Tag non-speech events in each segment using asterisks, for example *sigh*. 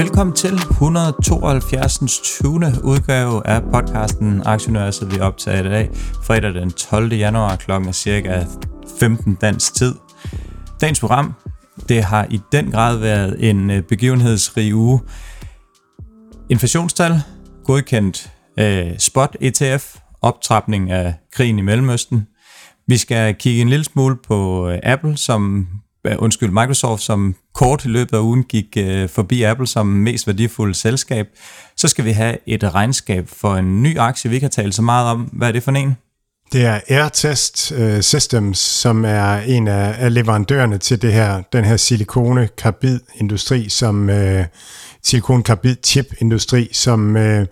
Velkommen til 172. 20. udgave af podcasten Aktionærset, vi optager i dag, fredag den 12. januar kl. cirka 15 dansk tid. Dagens program, det har i den grad været en øh, begivenhedsrig uge. Inflationstal, godkendt øh, spot ETF, optrapning af krigen i Mellemøsten. Vi skal kigge en lille smule på øh, Apple, som undskyld, Microsoft, som kort i løbet af ugen gik øh, forbi Apple som mest værdifulde selskab. Så skal vi have et regnskab for en ny aktie, vi ikke har talt så meget om. Hvad er det for en? Det er Airtest uh, Systems, som er en af, af leverandørerne til det her, den her silikone-karbid-industri, som øh, uh, silikon-karbid-chip-industri, som, uh,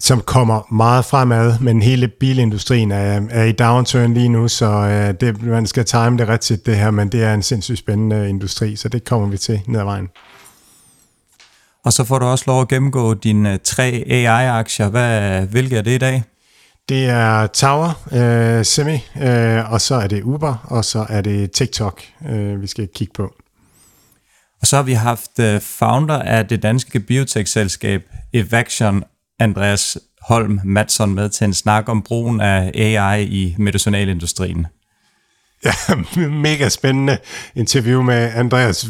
som kommer meget fremad, men hele bilindustrien er, er i downturn lige nu, så uh, det, man skal time det rigtigt det her, men det er en sindssygt spændende industri, så det kommer vi til ned ad vejen. Og så får du også lov at gennemgå dine tre AI-aktier. Hvad, hvilke er det i dag? Det er Tower, øh, Semi, øh, og så er det Uber, og så er det TikTok, øh, vi skal kigge på. Og så har vi haft øh, founder af det danske biotech-selskab Evaction, Andreas Holm Madsen, med til en snak om brugen af AI i medicinalindustrien. Ja, *laughs* mega spændende interview med Andreas.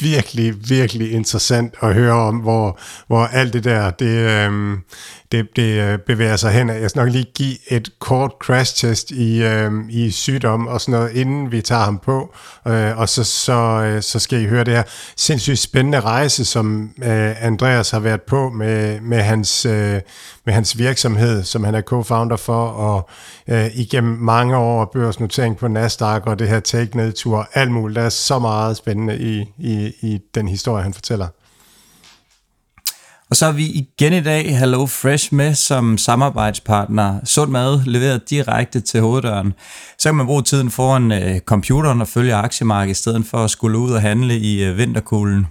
Virkelig, virkelig interessant at høre om, hvor, hvor alt det der, det, øhm, det, det øh, bevæger sig hen. Jeg skal nok lige give et kort crash test i, øhm, i sygdom og sådan noget, inden vi tager ham på. Øh, og så, så, øh, så skal I høre det her sindssygt spændende rejse, som øh, Andreas har været på med, med, hans, øh, med hans virksomhed, som han er co-founder for, og øh, igennem mange år børsnotering på Nasdaq og det her take-nedtur, alt muligt. Der er så meget spændende i, i, i den historie, han fortæller. Og så har vi igen i dag Hello Fresh med som samarbejdspartner. Sund mad leveret direkte til hoveddøren. Så kan man bruge tiden foran øh, computeren og følge aktiemarkedet, i stedet for at skulle ud og handle i øh, vinterkuglen.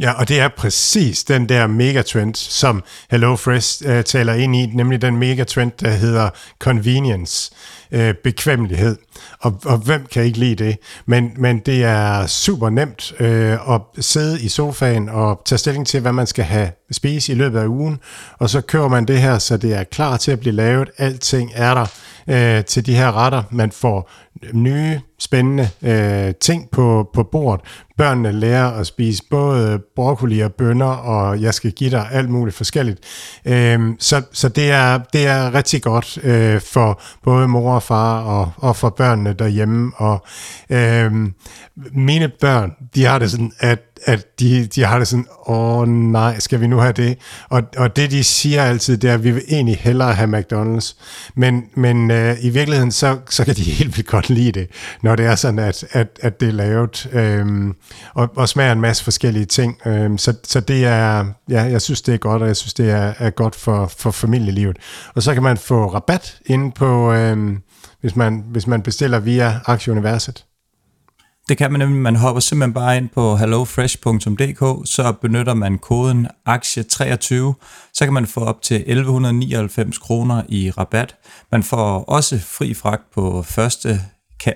Ja, og det er præcis den der megatrend, som HelloFresh øh, taler ind i, nemlig den megatrend, der hedder convenience, øh, bekvemmelighed. Og, og hvem kan ikke lide det? Men, men det er super nemt øh, at sidde i sofaen og tage stilling til, hvad man skal have spise i løbet af ugen, og så kører man det her, så det er klar til at blive lavet. Alting er der øh, til de her retter. Man får nye, spændende øh, ting på, på bordet. Børnene lærer at spise både broccoli og bønner, og jeg skal give dig alt muligt forskelligt. Øh, så så det, er, det er rigtig godt øh, for både mor og far og, og for børnene derhjemme. Og øh, mine børn, de har det sådan, at at de, de har det sådan, åh nej, skal vi nu have det? Og, og det de siger altid, det er, at vi vil egentlig hellere have McDonald's. Men, men øh, i virkeligheden, så, så kan de *laughs* helt vildt godt lide det, når det er sådan, at, at, at det er lavet, Øh, og, og smager en masse forskellige ting. Øh, så, så det er, ja, jeg synes, det er godt, og jeg synes, det er, er godt for, for familielivet. Og så kan man få rabat inde på, øh, hvis, man, hvis man bestiller via Aktieuniverset. Det kan man nemlig, man hopper simpelthen bare ind på hellofresh.dk, så benytter man koden aktie23, så kan man få op til 1199 kroner i rabat. Man får også fri fragt på første,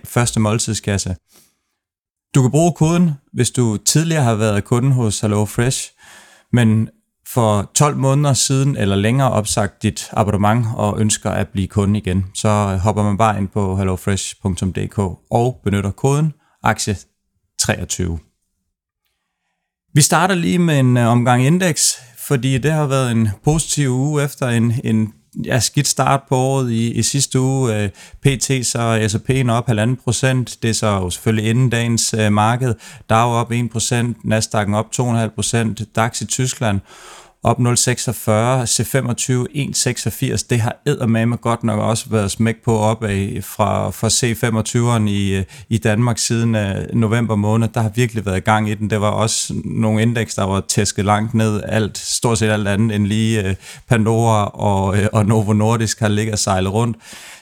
første måltidskasse. Du kan bruge koden, hvis du tidligere har været kunde hos HelloFresh, men for 12 måneder siden eller længere opsagt dit abonnement og ønsker at blive kunde igen, så hopper man bare ind på hellofresh.dk og benytter koden aktie 23. Vi starter lige med en øh, omgang indeks, fordi det har været en positiv uge efter en, en ja, skidt start på året i, i sidste uge. Øh, PT så S&P'en op 1,5 procent. Det er så jo selvfølgelig inden dagens øh, marked. DAO op 1 procent, Nasdaq'en op 2,5 procent, DAX i Tyskland op 0,46, C25 1,86. Det har eddermame godt nok også været smæk på op af fra, fra C25'eren i, i Danmark siden uh, november måned. Der har virkelig været gang i den. Det var også nogle indeks, der var tæsket langt ned. Alt, stort set alt andet end lige uh, Pandora og, uh, og Novo Nordisk har ligget og sejlet rundt.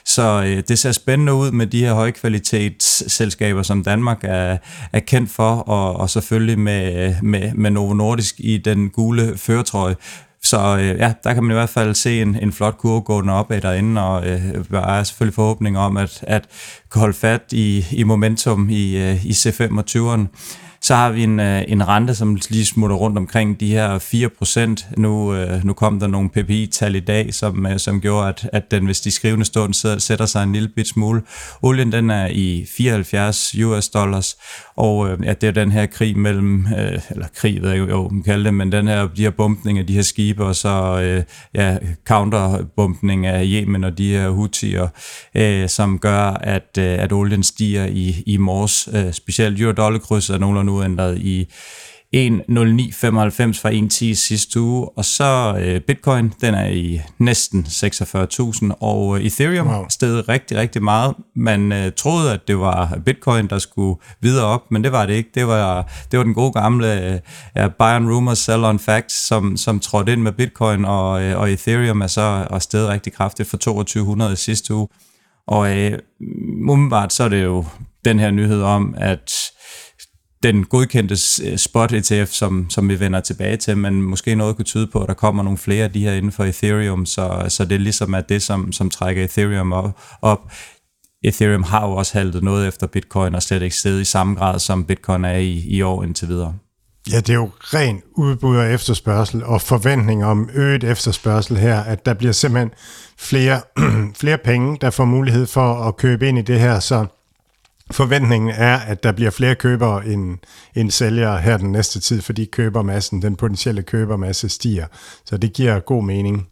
Så øh, det ser spændende ud med de her højkvalitetsselskaber, som Danmark er, er kendt for, og, og selvfølgelig med, med, med Novo Nordisk i den gule føretrøje. Så øh, ja, der kan man i hvert fald se en, en flot kurve gående af derinde, og øh, der er selvfølgelig forhåbning om at, at holde fat i, i momentum i, øh, i C25'eren. Så har vi en, øh, en rente, som lige smutter rundt omkring de her 4%. Nu, øh, nu kom der nogle PPI-tal i dag, som, øh, som gjorde, at, at den, hvis de skrivende stund sætter sig en lille bit smule. Olien den er i 74 US dollars, og ja, det er den her krig mellem, eller krig ved jeg jo, man kalder det, men den her, de her bumpning af de her skibe, og så ja, counterbumpning af Yemen og de her Houthier, som gør, at, at olien stiger i, i morges. Specielt euro-dollar-krydset er nogenlunde uændret i 1.0995 fra 1.10 sidste uge, og så øh, Bitcoin, den er i næsten 46.000, og øh, Ethereum wow. steg rigtig, rigtig meget. Man øh, troede, at det var Bitcoin, der skulle videre op, men det var det ikke. Det var, det var den gode gamle øh, buy on rumors, sell on facts, som, som trådte ind med Bitcoin, og, øh, og Ethereum er så og steget rigtig kraftigt for 2200 sidste uge. Og øh, umiddelbart så er det jo den her nyhed om, at den godkendte øh, spot ETF, som, som vi vender tilbage til, men måske noget kunne tyde på, at der kommer nogle flere af de her inden for Ethereum, så, så det ligesom er ligesom at det, som, som trækker Ethereum op, op. Ethereum har jo også haltet noget efter Bitcoin, og slet ikke stedet i samme grad, som Bitcoin er i, i år indtil videre. Ja, det er jo ren udbud og efterspørgsel, og forventning om øget efterspørgsel her, at der bliver simpelthen flere, *clears throat* flere penge, der får mulighed for at købe ind i det her, så Forventningen er, at der bliver flere købere end, end sælgere her den næste tid, fordi købermassen, den potentielle købermasse stiger. Så det giver god mening.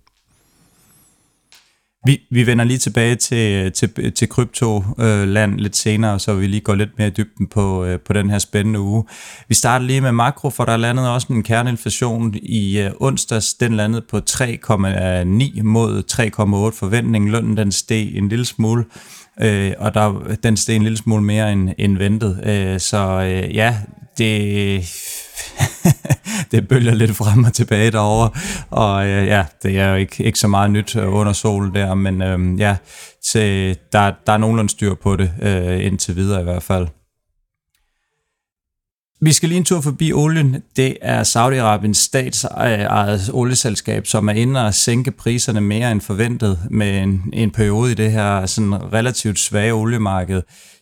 Vi, vi vender lige tilbage til, til, til kryptoland øh, lidt senere, så vi lige går lidt mere i dybden på, øh, på den her spændende uge. Vi starter lige med makro, for der landede også en kerneinflation i øh, onsdags. Den landede på 3,9 mod 3,8 forventning. Lønnen den steg en lille smule øh, Øh, og der, den steg en lille smule mere end, end ventet. Øh, så øh, ja, det, *laughs* det bølger lidt frem og tilbage derovre, og øh, ja, det er jo ikke, ikke så meget nyt øh, under solen der, men øh, ja, så der, der er nogenlunde styr på det øh, indtil videre i hvert fald. Vi skal lige en tur forbi olien. Det er Saudi-Arabiens statsejet olieselskab, som er inde og sænke priserne mere end forventet med en, en periode i det her sådan relativt svage oliemarked.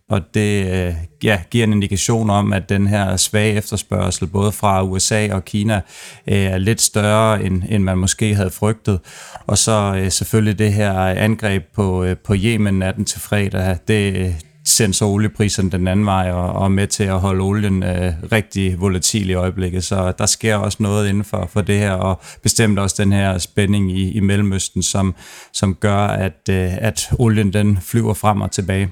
Og det øh, ja, giver en indikation om, at den her svage efterspørgsel, både fra USA og Kina, øh, er lidt større, end, end man måske havde frygtet. Og så øh, selvfølgelig det her angreb på, på Yemen natten til fredag, det, sensor oliepriserne den anden vej og, og med til at holde olien øh, rigtig volatil i øjeblikket. Så der sker også noget inden for, for det her, og bestemt også den her spænding i, i Mellemøsten, som, som gør, at, øh, at olien den flyver frem og tilbage.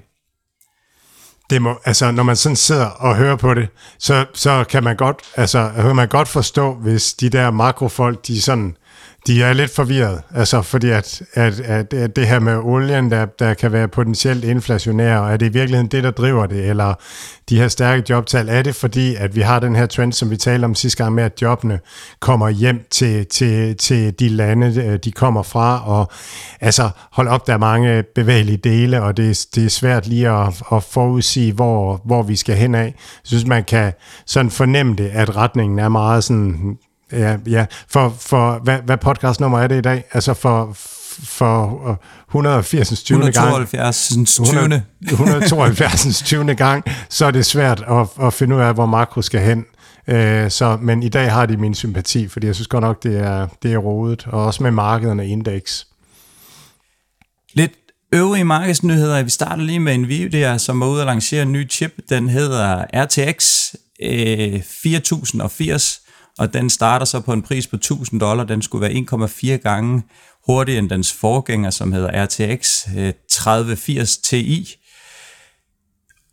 Det må, altså, når man sådan sidder og hører på det, så, så kan man godt, altså, kan man godt forstå, hvis de der makrofolk, de sådan de er lidt forvirret, altså fordi at, at, at, at det her med olien, der, der kan være potentielt inflationær, er det i virkeligheden det, der driver det, eller de her stærke jobtal, er det fordi, at vi har den her trend, som vi talte om sidste gang med, at jobbene kommer hjem til, til, til de lande, øh, de kommer fra, og altså hold op, der er mange bevægelige dele, og det, det er svært lige at, at forudsige, hvor, hvor vi skal hen af. Jeg synes, man kan sådan fornemme det, at retningen er meget sådan Ja, ja. For, for hvad, hvad podcastnummer er det i dag? Altså for, for 180. 20. 172. gang. 172. 20. gang, så er det svært at, at finde ud af, hvor makro skal hen. Uh, så, men i dag har de min sympati, fordi jeg synes godt nok, det er, det er rodet, og også med markederne indeks. Lidt øvrige markedsnyheder. Vi starter lige med Nvidia, som er ude at lancere en ny chip. Den hedder RTX øh, 4080 og den starter så på en pris på 1000 dollar. Den skulle være 1,4 gange hurtigere end dens forgænger, som hedder RTX 3080 øh, Ti.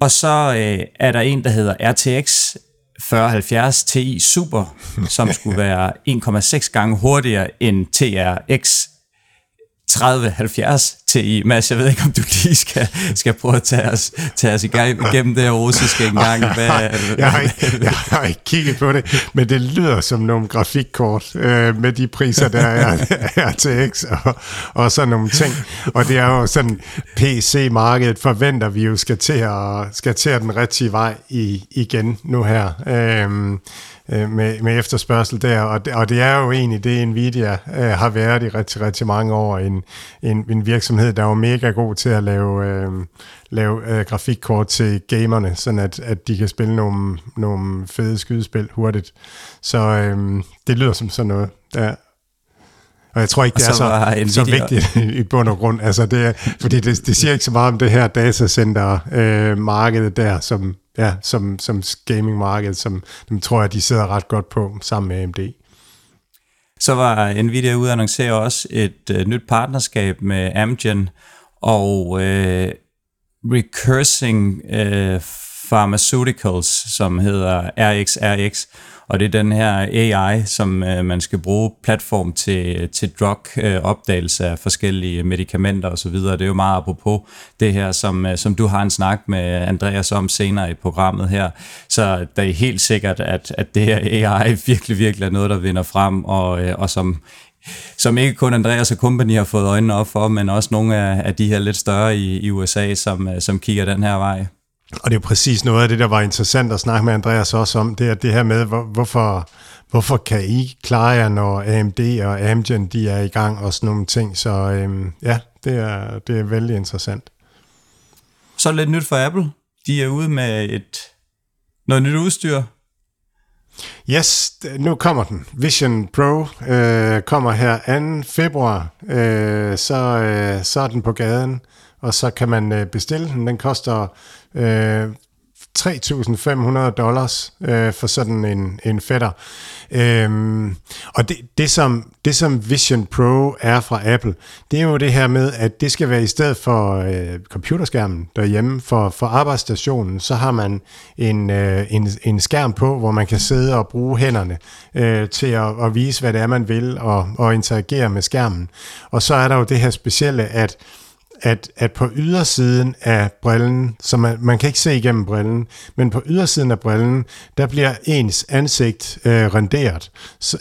Og så øh, er der en, der hedder RTX 4070 Ti Super, som skulle være 1,6 gange hurtigere end TRX 3070 Ti. Mads, jeg ved ikke, om du lige skal, skal prøve at tage os, tage os igennem det her russiske engang. *laughs* Hvad, jeg, har ikke, *laughs* jeg har ikke kigget på det, men det lyder som nogle grafikkort øh, med de priser, der er RTX og, og sådan nogle ting. Og det er jo sådan, PC-markedet forventer vi jo skal til, at, skal til at den rigtige vej i, igen nu her. Øh, øh, med, med efterspørgsel der, og det, og det er jo egentlig det, Nvidia øh, har været i rigtig, rigtig mange år. En, en, en virksomhed, der var mega god til at lave, øh, lave øh, grafikkort til gamerne, sådan at, at de kan spille nogle, nogle fede skydespil hurtigt. Så øh, det lyder som sådan noget. Ja. Og jeg tror ikke, det er så, så, så vigtigt i bund og grund. Altså det fordi det, det siger ikke så meget om det her datacenter-markedet øh, der, som, ja, som, som gaming-marked, som dem tror jeg, de sidder ret godt på sammen med AMD. Så var Nvidia ude og annoncere også et øh, nyt partnerskab med Amgen og øh, Recursing øh, Pharmaceuticals, som hedder RXRX, og det er den her AI, som øh, man skal bruge platform til, til drug-opdagelse øh, af forskellige medicamenter osv. Det er jo meget apropos det her, som, øh, som du har en snak med Andreas om senere i programmet her. Så det er helt sikkert, at, at det her AI *laughs* virkelig, virkelig er noget, der vinder frem, og, øh, og som som ikke kun Andreas og company har fået øjnene op for, men også nogle af, af de her lidt større i, i USA, som, øh, som kigger den her vej. Og det er præcis noget af det, der var interessant at snakke med Andreas også om, det er det her med, hvor, hvorfor, hvorfor kan I klare jer, når AMD og Amgen de er i gang og sådan nogle ting. Så øhm, ja, det er, det er vældig interessant. Så lidt nyt for Apple. De er ude med et noget nyt udstyr. Yes, nu kommer den. Vision Pro øh, kommer her 2. februar. Øh, så, øh, så er den på gaden, og så kan man øh, bestille den. Den koster øh, 3.500 dollars øh, for sådan en, en fætter. Øhm, og det, det, som, det, som Vision Pro er fra Apple, det er jo det her med, at det skal være i stedet for øh, computerskærmen derhjemme, for, for arbejdsstationen, så har man en, øh, en, en skærm på, hvor man kan sidde og bruge hænderne øh, til at, at vise, hvad det er, man vil, og, og interagere med skærmen. Og så er der jo det her specielle, at at, at på ydersiden af brillen, så man, man kan ikke se igennem brillen, men på ydersiden af brillen, der bliver ens ansigt øh, renderet,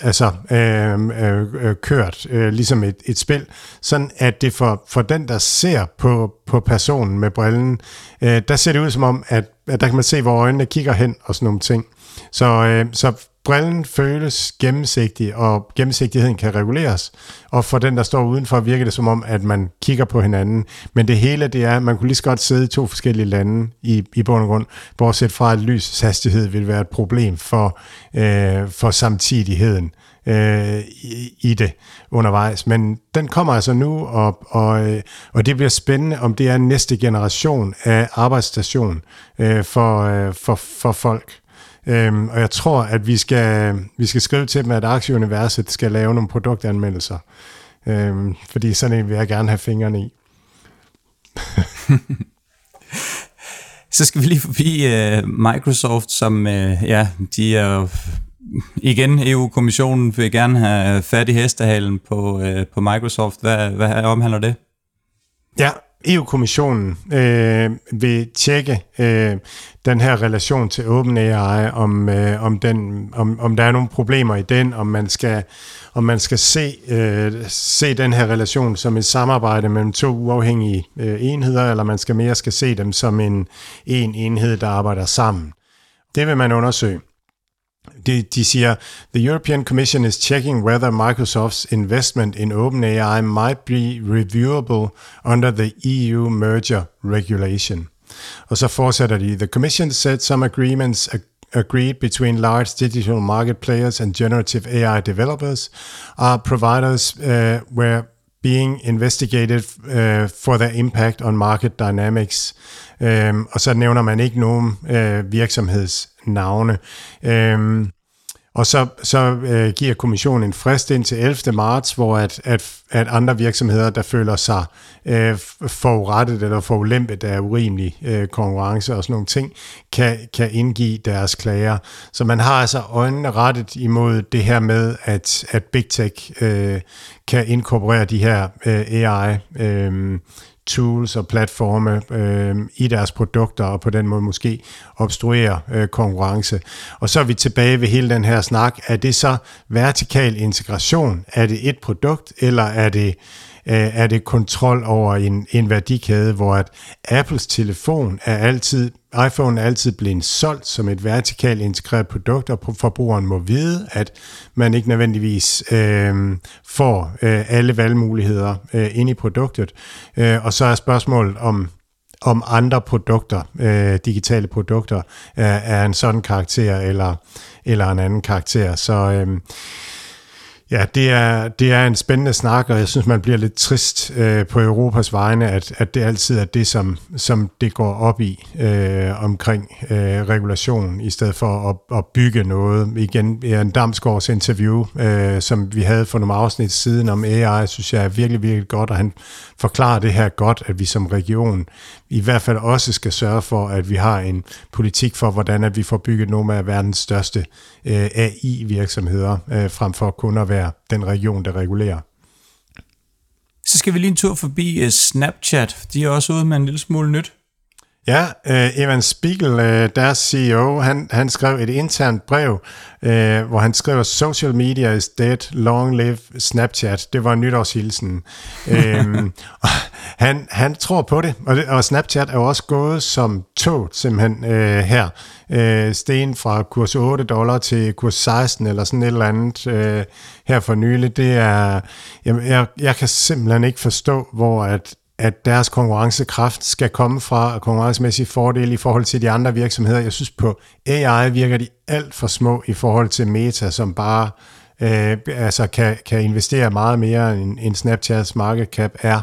altså øh, øh, øh, kørt, øh, ligesom et, et spil, sådan at det for, for den, der ser på, på personen med brillen, øh, der ser det ud som om, at, at der kan man se, hvor øjnene kigger hen og sådan nogle ting. Så, øh, så brillen føles gennemsigtig, og gennemsigtigheden kan reguleres. Og for den, der står udenfor, virker det som om, at man kigger på hinanden. Men det hele, det er, at man kunne lige så godt sidde i to forskellige lande i, i bund og grund, bortset fra, at lysets hastighed vil være et problem for, øh, for samtidigheden øh, i, i det undervejs. Men den kommer altså nu, og, og, øh, og det bliver spændende, om det er næste generation af arbejdsstation øh, for, øh, for, for folk. Øhm, og jeg tror, at vi skal, vi skal skrive til dem, at Aktieuniverset skal lave nogle produktanmeldelser. Øhm, fordi sådan en vil jeg gerne have fingrene i. *laughs* Så skal vi lige forbi uh, Microsoft, som uh, ja, de er igen EU-kommissionen vil gerne have fat i hestehalen på, uh, på Microsoft. Hvad, hvad omhandler det? Ja, EU-kommissionen øh, vil tjekke øh, den her relation til OpenAI, om, øh, om, den, om, om der er nogle problemer i den, om man skal, om man skal se, øh, se den her relation som et samarbejde mellem to uafhængige øh, enheder, eller man skal mere skal se dem som en, en enhed, der arbejder sammen. Det vil man undersøge. De, de siger, the European Commission is checking whether Microsoft's investment in OpenAI might be reviewable under the EU merger regulation. Og så fortsætter de, the Commission said some agreements agreed between large digital market players and generative AI developers are providers uh, were being investigated uh, for their impact on market dynamics. Um, og så nævner man ikke nogen uh, virksomhedsnavne. Um, og så, så øh, giver kommissionen en frist ind til 11. marts, hvor at, at, at andre virksomheder, der føler sig øh, forurettet eller forulæmpet af urimelig øh, konkurrence og sådan nogle ting, kan, kan indgive deres klager. Så man har altså øjnene rettet imod det her med, at, at Big Tech øh, kan inkorporere de her øh, AI øh, tools og platforme øh, i deres produkter, og på den måde måske obstruere øh, konkurrence. Og så er vi tilbage ved hele den her snak. Er det så vertikal integration? Er det et produkt, eller er det Øh, er det kontrol over en, en værdikæde, hvor at Apples telefon er altid, iPhone er altid blevet solgt som et vertikalt integreret produkt, og forbrugeren må vide, at man ikke nødvendigvis øh, får øh, alle valgmuligheder øh, ind i produktet. Øh, og så er spørgsmålet om, om andre produkter, øh, digitale produkter, er, er en sådan karakter eller, eller en anden karakter. Så øh, Ja, det er, det er en spændende snak, og jeg synes, man bliver lidt trist øh, på Europas vegne, at, at det altid er det, som, som det går op i øh, omkring øh, regulation, i stedet for at, at bygge noget. Igen, en Damsgaards interview, øh, som vi havde for nogle afsnit siden om AI, synes jeg er virkelig, virkelig godt, og han forklarer det her godt, at vi som region i hvert fald også skal sørge for, at vi har en politik for, hvordan at vi får bygget nogle af verdens største øh, AI-virksomheder, øh, frem for kun at være den region, der regulerer. Så skal vi lige en tur forbi øh, Snapchat. De er også ude med en lille smule nyt. Ja, uh, Evan Spiegel, uh, deres CEO, han, han skrev et internt brev, uh, hvor han skriver, social media is dead, long live Snapchat. Det var nytårshilsen. *laughs* um, han, han tror på det, og, det, og Snapchat er jo også gået som tog simpelthen uh, her. Uh, sten fra kurs 8 dollar til kurs 16 eller sådan et eller andet uh, her for nylig. Det er, jeg, jeg, jeg kan simpelthen ikke forstå, hvor at at deres konkurrencekraft skal komme fra konkurrencemæssige fordele i forhold til de andre virksomheder. Jeg synes på AI virker de alt for små i forhold til Meta, som bare øh, altså kan, kan investere meget mere end, end Snapchats market cap er.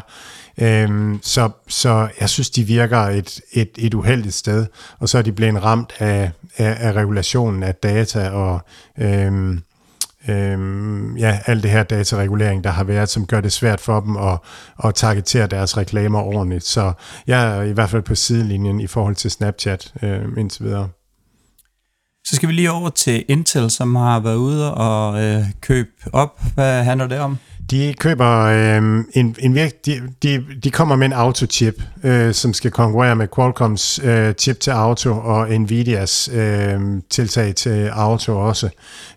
Øhm, så, så jeg synes, de virker et, et, et uheldigt sted, og så er de blevet ramt af, af, af regulationen af data og øhm, øhm, ja, alt det her dataregulering, der har været, som gør det svært for dem at, at targetere deres reklamer ordentligt. Så jeg er i hvert fald på sidelinjen i forhold til Snapchat øh, indtil videre. Så skal vi lige over til Intel, som har været ude og øh, købe op. Hvad handler det om? De køber øh, en, en virk, de, de, de kommer med en autochip, øh, som skal konkurrere med Qualcomms øh, chip til auto og Nvidias øh, tiltag til auto også.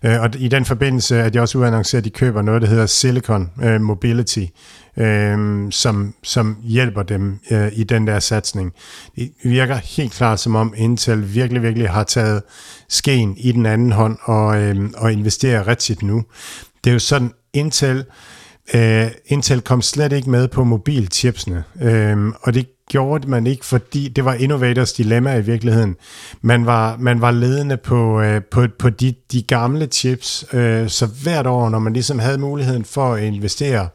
Øh, og i den forbindelse er de også uannonceret, at de køber noget, der hedder Silicon øh, Mobility, øh, som, som hjælper dem øh, i den der satsning. Det virker helt klart som om Intel virkelig, virkelig har taget skeen i den anden hånd og, øh, og investerer rigtigt nu. Det er jo sådan, Intel Øh, Intel kom slet ikke med på mobilchipsene, øh, og det gjorde man ikke, fordi det var Innovators dilemma i virkeligheden. Man var, man var ledende på, øh, på, på de, de gamle chips, øh, så hvert år, når man ligesom havde muligheden for at investere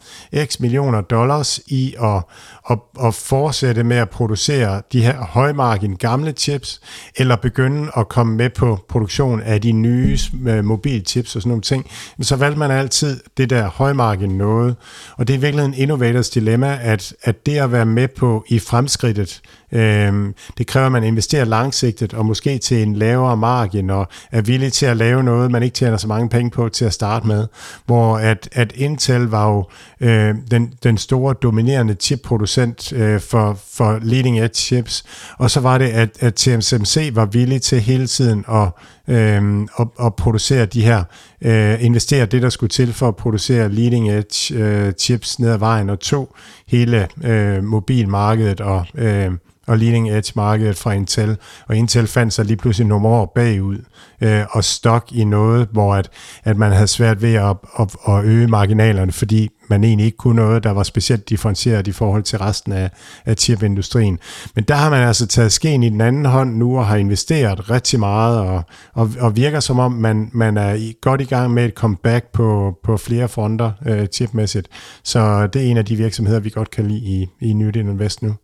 x millioner dollars i at, at, at fortsætte med at producere de her højmargin gamle chips, eller begynde at komme med på produktion af de nye øh, mobilchips og sådan nogle ting, så valgte man altid det der højmargin noget. Og det er virkelig en innovators dilemma, at, at det at være med på i fremskridtet, øh, det kræver, at man investerer langsigtet og måske til en lavere margin og er villig til at lave noget, man ikke tjener så mange penge på til at starte med. Hvor at, at Intel var jo øh, den, den store dominerende chipproducent øh, for, for leading edge chips, og så var det, at, at TSMC var villig til hele tiden at øh, og, og producere de her, øh, investere det, der skulle til for at producere leading edge øh, chips ned ad vejen, og to hele øh, mobilmarkedet og, øh, og leading edge markedet fra Intel, og Intel fandt sig lige pludselig nogle år bagud øh, og stok i noget, hvor at, at man havde svært ved at, at, at øge marginalerne, fordi man egentlig ikke kunne noget, der var specielt differentieret i forhold til resten af, af chipindustrien. Men der har man altså taget skeen i den anden hånd nu og har investeret rigtig meget og, og, og virker som om, man, man er i, godt i gang med et comeback på, på flere fronter øh, chipmæssigt. Så det er en af de virksomheder, vi godt kan lide i, i Nyt Invest nu.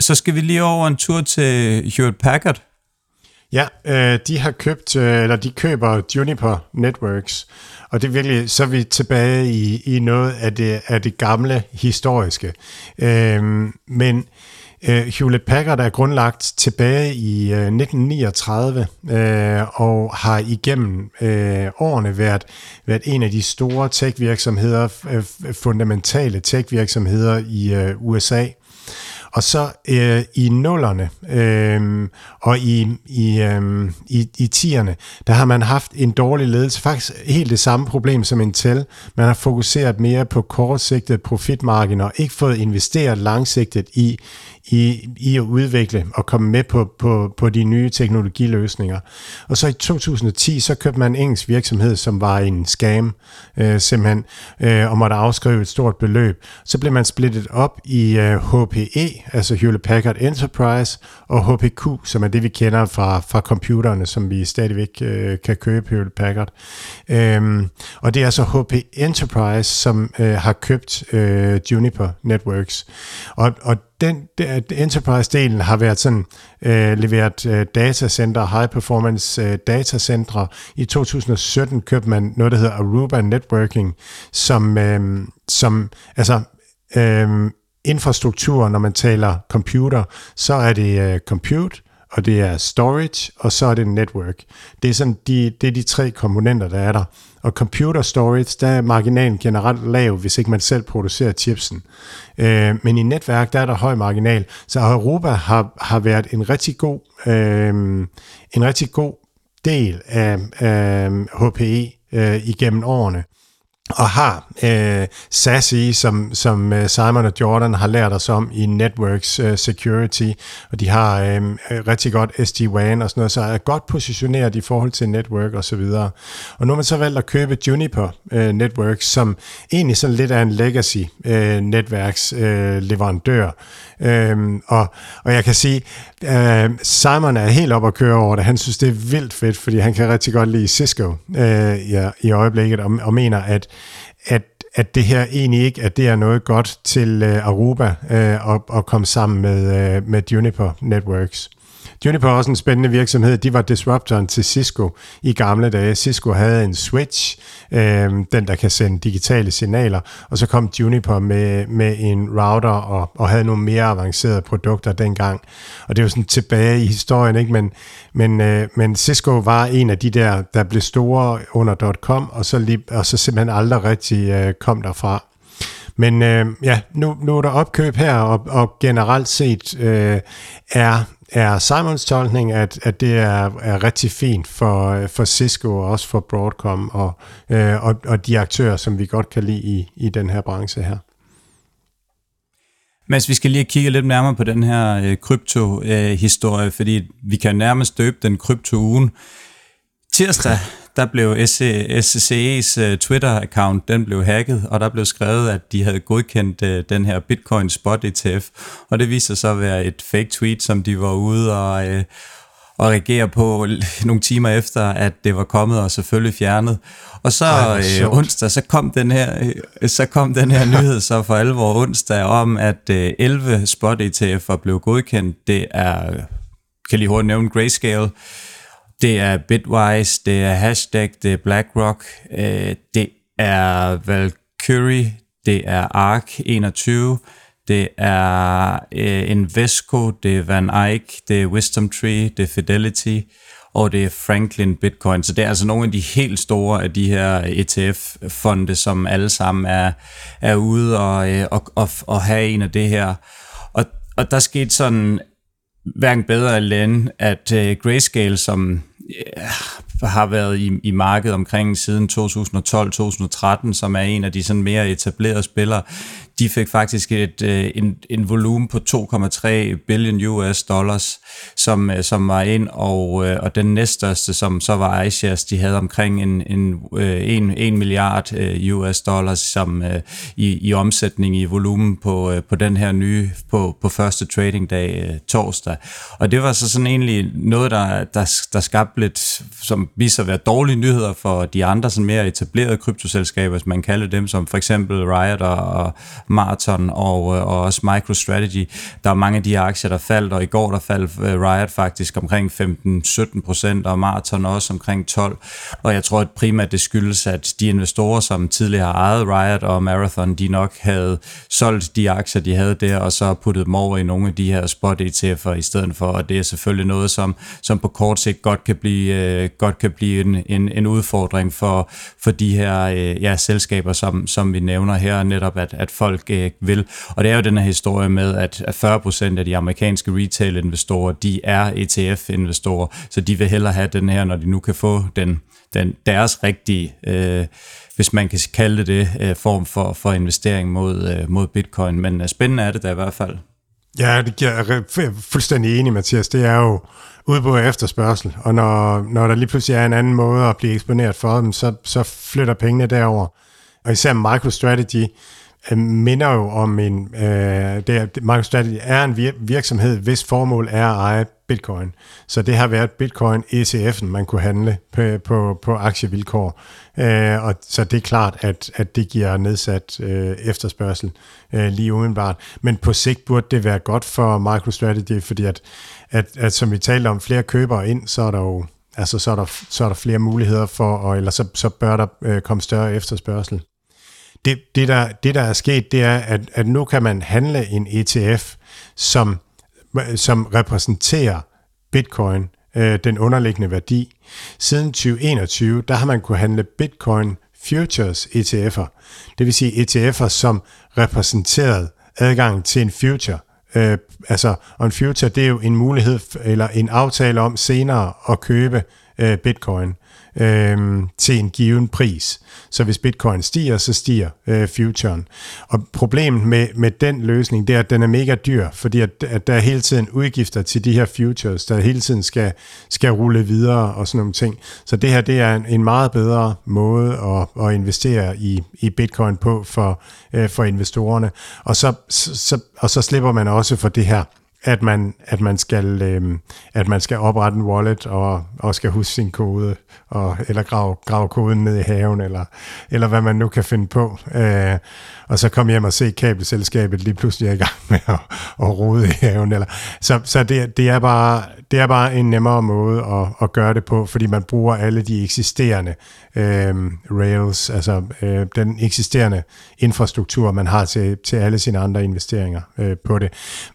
Så skal vi lige over en tur til Hewlett Packard. Ja, øh, de har købt, øh, eller de køber Juniper Networks, og det er virkelig, så er vi tilbage i, i noget af det, af det gamle historiske. Øh, men øh, Hewlett Packard er grundlagt tilbage i øh, 1939 øh, og har igennem øh, årene været, været en af de store tech-virksomheder, øh, fundamentale tech-virksomheder i øh, USA. Og så øh, i nullerne øh, og i, i, øh, i, i tierne, der har man haft en dårlig ledelse. Faktisk helt det samme problem som Intel. Man har fokuseret mere på kortsigtet profitmarginer, og ikke fået investeret langsigtet i, i, i at udvikle og komme med på, på, på de nye teknologiløsninger. Og så i 2010, så købte man en engelsk virksomhed, som var en scam, øh, simpelthen, øh, og måtte afskrive et stort beløb. Så blev man splittet op i øh, HPE, altså Hewlett Packard Enterprise, og HPQ, som er det, vi kender fra, fra computerne, som vi stadigvæk øh, kan købe Hewlett Packard. Øh, og det er altså HP Enterprise, som øh, har købt øh, Juniper Networks. Og, og den, Enterprise-delen har været sådan, øh, leveret øh, datacenter, high performance øh, datacenter. I 2017 købte man noget, der hedder Aruba Networking, som, øh, som altså, øh, infrastruktur, når man taler computer, så er det øh, compute, og det er storage, og så er det network. Det er, sådan de, det er de tre komponenter, der er der. Og computer storage, der er marginalen generelt lav, hvis ikke man selv producerer chipsen. Øh, men i netværk, der er der høj marginal. Så Europa har, har været en rigtig god, øh, en rigtig god del af øh, HPE øh, igennem årene og har øh, SASE, som, som øh, Simon og Jordan har lært os om i Networks øh, Security, og de har øh, rigtig godt SD-WAN og sådan noget, så er godt positioneret i forhold til network og så videre. Og nu har man så valgt at købe Juniper øh, Networks, som egentlig sådan lidt er en legacy uh, netværks Øh, leverandør. Øhm, og, og jeg kan sige, øh, Simon er helt op at køre over det. Han synes, det er vildt fedt, fordi han kan rigtig godt lide Cisco øh, ja, i øjeblikket, og, og mener, at at, at det her egentlig ikke, at det er noget godt til øh, Aruba øh, at, at komme sammen med, øh, med Juniper Networks. Juniper er også en spændende virksomhed. De var disruptoren til Cisco i gamle dage. Cisco havde en switch, øh, den der kan sende digitale signaler, og så kom Juniper med, med en router og, og havde nogle mere avancerede produkter dengang. Og det er jo sådan tilbage i historien, ikke? Men, men, øh, men Cisco var en af de der, der blev store under .com, og så, lige, og så simpelthen aldrig rigtig øh, kom derfra. Men øh, ja, nu, nu er der opkøb her, og, og generelt set øh, er er Simons tolkning, at, at det er, er rigtig fint for, øh, for Cisco og også for Broadcom og, øh, og, og de aktører, som vi godt kan lide i, i den her branche her. Men vi skal lige kigge lidt nærmere på den her øh, krypto-historie, øh, fordi vi kan nærmest døbe den krypto-ugen. Tirsdag, der blev SCCE's uh, Twitter-account, den blev hacket, og der blev skrevet, at de havde godkendt uh, den her Bitcoin Spot ETF, og det viser sig at være et fake tweet, som de var ude og, uh, og reagere på nogle timer efter, at det var kommet og selvfølgelig fjernet. Og så Ej, onsdag, så kom den her så kom den her nyhed så for alvor onsdag om, at uh, 11 spot ETF'er blev godkendt. Det er, kan lige hurtigt nævne Grayscale, det er Bitwise, det er Hashtag, det er BlackRock, øh, det er Valkyrie, det er ARK21, det er øh, Invesco, det er Van Eyck, det er Wisdom Tree, det er Fidelity, og det er Franklin Bitcoin. Så det er altså nogle af de helt store af de her ETF-fonde, som alle sammen er, er ude og, øh, og, og, og have en af det her. Og, og der skete sådan hverken bedre eller end, at øh, Grayscale, som har været i, i markedet omkring siden 2012-2013, som er en af de sådan mere etablerede spillere, de fik faktisk et, øh, en, en volumen på 2,3 billion US dollars, som, øh, som var ind, og, øh, og den næststørste, som så var iShares, de havde omkring en, en, øh, en, en milliard øh, US dollars som, øh, i, i omsætning i volumen på, på den her nye, på, på første trading dag torsdag. Og det var så sådan egentlig noget, der, der, der skabte lidt, som viser at være dårlige nyheder for de andre sådan mere etablerede kryptoselskaber, hvis man kalder dem, som for eksempel Riot og Marathon og, øh, og også MicroStrategy. Der er mange af de her aktier, der faldt, og i går der faldt øh, Riot faktisk omkring 15-17 procent, og Marathon også omkring 12. Og jeg tror at primært det skyldes, at de investorer, som tidligere har ejet Riot og Marathon, de nok havde solgt de aktier, de havde der, og så puttet dem over i nogle af de her spot ETF'er i stedet for, og det er selvfølgelig noget, som, som på kort sigt godt kan blive, øh, godt kan blive en, en, en udfordring for, for de her øh, ja, selskaber, som, som vi nævner her, netop at, at folk øh, vil. Og det er jo den her historie med, at 40% af de amerikanske retail-investorer, de er ETF-investorer, så de vil hellere have den her, når de nu kan få den, den deres rigtige, øh, hvis man kan kalde det det, øh, form for, for investering mod, øh, mod bitcoin. Men øh, spændende er det da i hvert fald. Ja, det giver jeg fuldstændig enig, Mathias. Det er jo udbud og efterspørgsel, og når, når der lige pludselig er en anden måde at blive eksponeret for dem, så, så flytter pengene derover. Og især MicroStrategy øh, minder jo om en, øh, det er, MicroStrategy er en vir- virksomhed, hvis formål er at eje bitcoin. Så det har været bitcoin ECF'en, man kunne handle på, på, på aktievilkår. Øh, og så det er klart, at, at det giver nedsat øh, efterspørgsel øh, lige umiddelbart. Men på sigt burde det være godt for MicroStrategy, fordi at, at, at som vi talte om, flere købere ind, så er der jo altså så er der, så er der flere muligheder for, og, eller så, så bør der øh, komme større efterspørgsel. Det, det, der, det, der er sket, det er, at, at nu kan man handle en ETF, som som repræsenterer bitcoin, øh, den underliggende værdi. Siden 2021, der har man kunne handle bitcoin futures ETF'er, det vil sige ETF'er, som repræsenterede adgang til en future. Øh, altså, og en future, det er jo en mulighed, eller en aftale om senere at købe øh, bitcoin øh, til en given pris. Så hvis bitcoin stiger, så stiger øh, futuren. Og problemet med, med den løsning, det er, at den er mega dyr, fordi at, at der er hele tiden udgifter til de her futures, der hele tiden skal, skal rulle videre og sådan nogle ting. Så det her, det er en, en meget bedre måde at, at investere i, i bitcoin på for, øh, for investorerne. Og så, så, og så slipper man også for det her at man, at man, skal, øh, at man skal oprette en wallet og, og skal huske sin kode, og, eller grave, grave koden ned i haven, eller, eller hvad man nu kan finde på. Øh, og så komme hjem og se kabelselskabet lige pludselig er i gang med at, at rode i haven. Eller, så så det, det, er bare, det er bare en nemmere måde at, at gøre det på, fordi man bruger alle de eksisterende øh, rails, altså øh, den eksisterende infrastruktur, man har til, til alle sine andre investeringer øh, på det.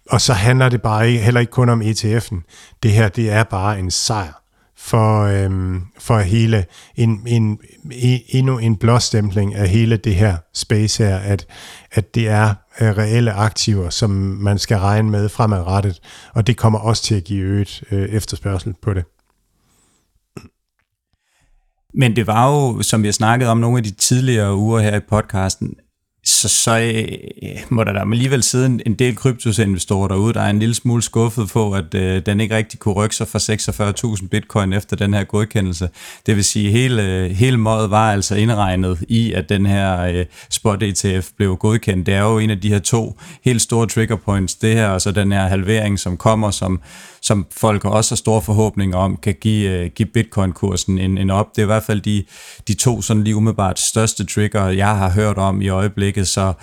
Og så handler det bare ikke, heller ikke kun om ETF'en. Det her, det er bare en sejr for, øhm, for hele en, en, en, endnu en blåstempling af hele det her space her, at, at det er øh, reelle aktiver, som man skal regne med fremadrettet, og det kommer også til at give øget øh, efterspørgsel på det. Men det var jo, som vi har snakket om nogle af de tidligere uger her i podcasten, så, så øh, må der da alligevel sidde en, en del kryptosinvestorer derude, der er en lille smule skuffet på, at øh, den ikke rigtig kunne rykke sig for 46.000 bitcoin efter den her godkendelse. Det vil sige, hele, hele mådet var altså indregnet i, at den her øh, spot ETF blev godkendt. Det er jo en af de her to helt store trigger points, det her og så den her halvering, som kommer, som, som folk også har store forhåbninger om, kan give, øh, give bitcoin-kursen en, en op. Det er i hvert fald de, de to sådan lige umiddelbart største trigger, jeg har hørt om i øjeblikket, så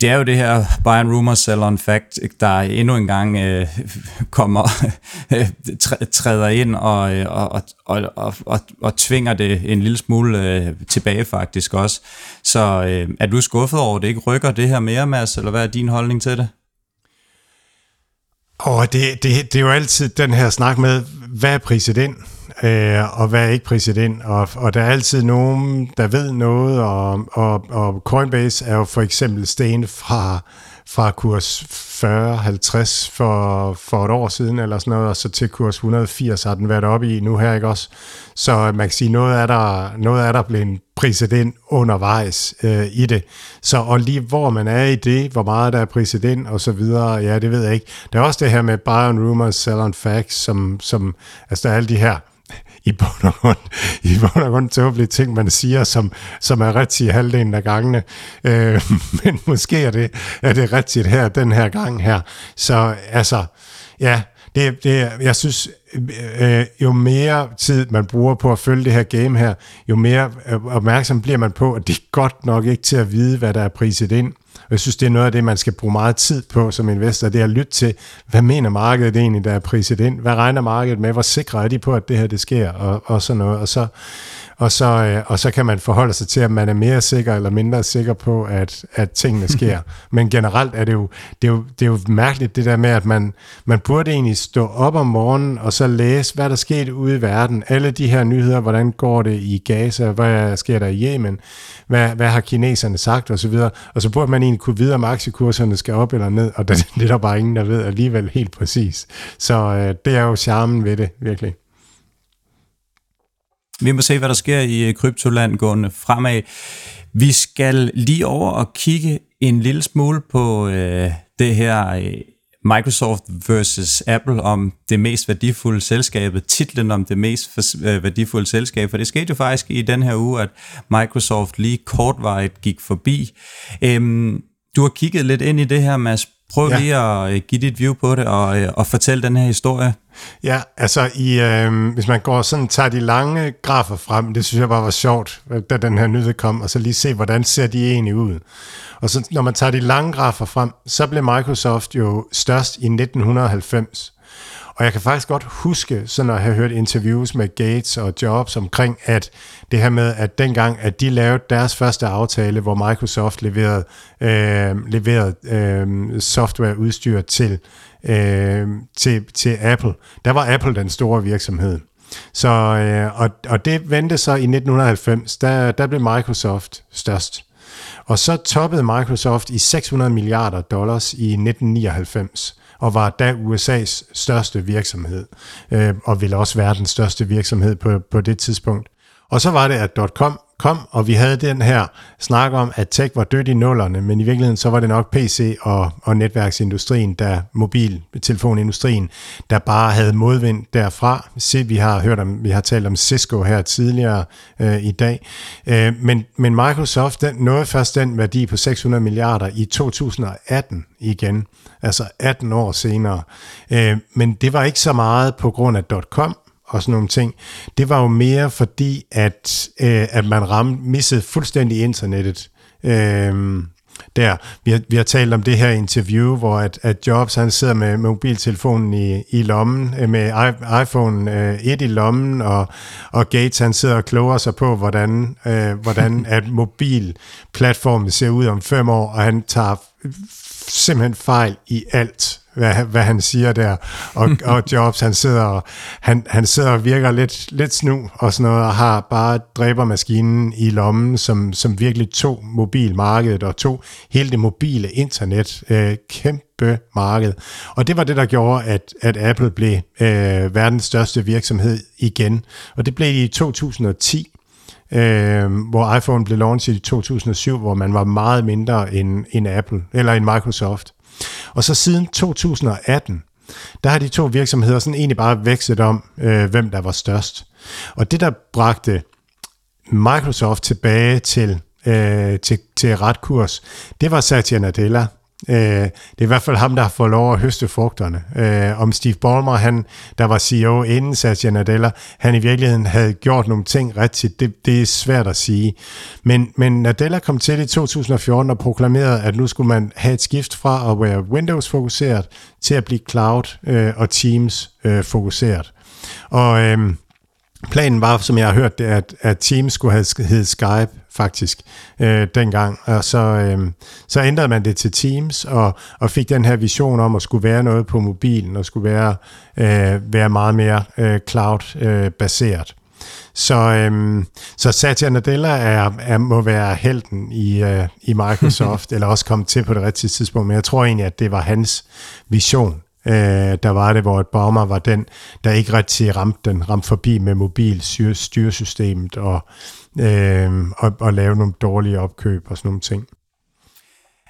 det er jo det her buy and rumor, sell on fact, der endnu en gang øh, kommer, *laughs* træder ind øh, og, og, og, og, og, og tvinger det en lille smule øh, tilbage faktisk også. Så øh, er du skuffet over, at det ikke rykker det her mere, Mads, eller hvad er din holdning til det? Og det, det, det er jo altid den her snak med, hvad er præsident, øh, og hvad er ikke præsident, og, og der er altid nogen, der ved noget, og, og, og Coinbase er jo for eksempel sten fra, fra kurs 40-50 for, for et år siden, eller sådan noget, og så til kurs 180 har den været oppe i nu her, ikke også? Så man kan sige, noget er der, noget er der blevet præsident undervejs øh, i det. Så og lige hvor man er i det, hvor meget der er præsident og så videre, ja, det ved jeg ikke. Der er også det her med buy on rumors, sell on facts, som, som altså der er alle de her i bund og grund, i bund og grund tåbelige ting, man siger, som, som er rigtigt halvdelen af gangene. Øh, *laughs* men måske er det, er det rigtigt her, den her gang her. Så altså, ja, det, det, jeg synes, øh, jo mere tid man bruger på at følge det her game her, jo mere opmærksom bliver man på, at det er godt nok ikke til at vide, hvad der er priset ind. Og jeg synes, det er noget af det, man skal bruge meget tid på som investor, det er at lytte til, hvad mener markedet egentlig, der er priset ind? Hvad regner markedet med? Hvor sikre er de på, at det her det sker? Og, og sådan noget. Og så, og så, øh, og så kan man forholde sig til, at man er mere sikker eller mindre sikker på, at, at tingene *laughs* sker. Men generelt er det, jo, det, er jo, det er jo mærkeligt det der med, at man, man burde egentlig stå op om morgenen og så læse, hvad der sket ude i verden. Alle de her nyheder, hvordan går det i Gaza, hvad sker der i Yemen, hvad, hvad har kineserne sagt osv. Og, og så burde man egentlig kunne vide, om aktiekurserne skal op eller ned, og det, *laughs* det er der bare ingen, der ved alligevel helt præcis. Så øh, det er jo charmen ved det, virkelig. Vi må se, hvad der sker i øh, kryptoland gående fremad. Vi skal lige over og kigge en lille smule på øh, det her øh, Microsoft versus Apple om det mest værdifulde selskab, titlen om det mest øh, værdifulde selskab, for det skete jo faktisk i den her uge, at Microsoft lige kortvarigt gik forbi. Øhm, du har kigget lidt ind i det her, Mads. Prøv ja. lige at øh, give dit view på det og, øh, og fortælle den her historie. Ja, altså i, øh, hvis man går sådan tager de lange grafer frem, det synes jeg bare var sjovt, da den her nyhed kom, og så lige se, hvordan ser de egentlig ud. Og så når man tager de lange grafer frem, så blev Microsoft jo størst i 1990. Og jeg kan faktisk godt huske, sådan at have hørt interviews med Gates og Jobs omkring, at det her med, at dengang, at de lavede deres første aftale, hvor Microsoft leverede, øh, leverede øh, softwareudstyr til, øh, til, til Apple, der var Apple den store virksomhed. Så, øh, og, og det vendte så i 1990, der, der blev Microsoft størst. Og så toppede Microsoft i 600 milliarder dollars i 1999 og var da USA's største virksomhed, øh, og ville også være den største virksomhed på, på det tidspunkt. Og så var det, at .com kom, og vi havde den her snak om, at tech var dødt i nullerne, men i virkeligheden så var det nok PC og, og netværksindustrien, der mobiltelefonindustrien, der bare havde modvind derfra. Se, vi har hørt om, vi har talt om Cisco her tidligere øh, i dag, øh, men, men Microsoft den, nåede først den værdi på 600 milliarder i 2018 igen, altså 18 år senere. Øh, men det var ikke så meget på grund af .com, og sådan nogle ting. Det var jo mere fordi, at, øh, at man ramte, missede fuldstændig internettet. Øh, der. Vi har, vi har talt om det her interview, hvor at, at Jobs han sidder med mobiltelefonen i, i lommen, øh, med iPhone øh, 1 i lommen, og, og Gates han sidder og kloger sig på, hvordan, øh, hvordan at mobilplatformen ser ud om fem år, og han tager simpelthen fejl i alt, hvad, hvad han siger der. Og, *laughs* og Jobs, han sidder, han, han sidder og virker lidt, lidt snu og sådan noget, og har bare dræbermaskinen i lommen, som, som virkelig tog mobilmarkedet og tog hele det mobile internet. Øh, kæmpe marked. Og det var det, der gjorde, at, at Apple blev øh, verdens største virksomhed igen. Og det blev i 2010 øh, hvor iPhone blev launchet i 2007, hvor man var meget mindre end, end Apple, eller end Microsoft. Og så siden 2018, der har de to virksomheder sådan egentlig bare vækset om, øh, hvem der var størst. Og det, der bragte Microsoft tilbage til, øh, til, til ret kurs, det var Satya Nadella, Øh, det er i hvert fald ham, der har fået lov at høste frugterne. Øh, om Steve Ballmer, han, der var CEO inden Satya Nadella, han i virkeligheden havde gjort nogle ting rigtigt, det, det er svært at sige. Men, men Nadella kom til i 2014 og proklamerede, at nu skulle man have et skift fra at være Windows-fokuseret til at blive Cloud øh, og Teams-fokuseret. Øh, og... Øh, Planen var, som jeg har hørt det, at, at Teams skulle have hedde Skype faktisk øh, dengang, og så, øh, så ændrede man det til Teams og, og fik den her vision om at skulle være noget på mobilen og skulle være, øh, være meget mere øh, cloud-baseret. så, øh, så Satya Nadella er, er, må være helten i, øh, i Microsoft, *laughs* eller også kommet til på det rigtige tidspunkt, men jeg tror egentlig, at det var hans vision øh, der var det, hvor et bomber var den, der ikke rigtig ramte den, ramte forbi med mobil styresystemet og, øh, og, og lave nogle dårlige opkøb og sådan nogle ting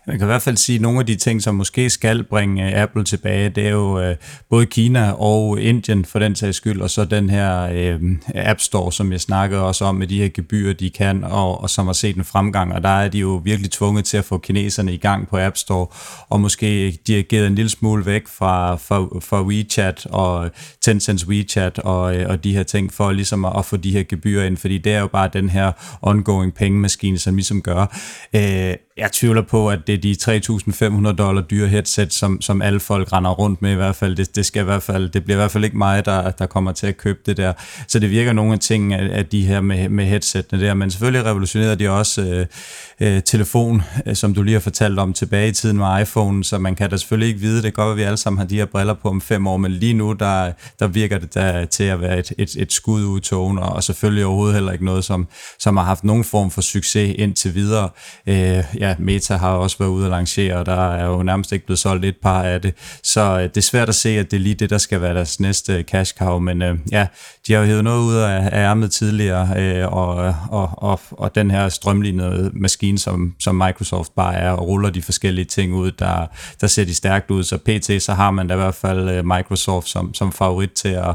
man kan i hvert fald sige, at nogle af de ting, som måske skal bringe øh, Apple tilbage, det er jo øh, både Kina og Indien for den sags skyld, og så den her øh, App Store, som jeg snakkede også om med de her gebyrer, de kan, og, og som har set en fremgang, og der er de jo virkelig tvunget til at få kineserne i gang på App Store, og måske dirigeret en lille smule væk fra, fra, fra WeChat og Tencent's WeChat og, øh, og de her ting, for ligesom at, at få de her gebyrer ind, fordi det er jo bare den her ongoing pengemaskine, som ligesom gør. Øh, jeg tvivler på, at det er de 3.500 dollar dyre headset, som, som alle folk render rundt med i hvert fald. Det, det, skal i hvert fald, det bliver i hvert fald ikke mig, der, der kommer til at købe det der. Så det virker nogle af tingene af, af de her med, med headsetene der. Men selvfølgelig revolutionerede de også øh, øh, telefon, øh, som du lige har fortalt om tilbage i tiden med iPhone, så man kan da selvfølgelig ikke vide. Det kan godt at vi alle sammen har de her briller på om fem år, men lige nu, der, der virker det der til at være et, et, et skud ud togen, og selvfølgelig overhovedet heller ikke noget, som, som har haft nogen form for succes indtil videre. Øh, ja, Meta har også været ude og lancere, og der er jo nærmest ikke blevet solgt et par af det. Så øh, det er svært at se, at det er lige det, der skal være deres næste øh, cash cow, men øh, ja, de har jo hævet noget ud af, af ærmet tidligere, øh, og, øh, og, og, og den her strømlignede maskine, som, som Microsoft bare er, og ruller de forskellige ting ud, der, der ser de stærkt ud. Så pt. så har man da i hvert fald øh, Microsoft som, som favorit til at,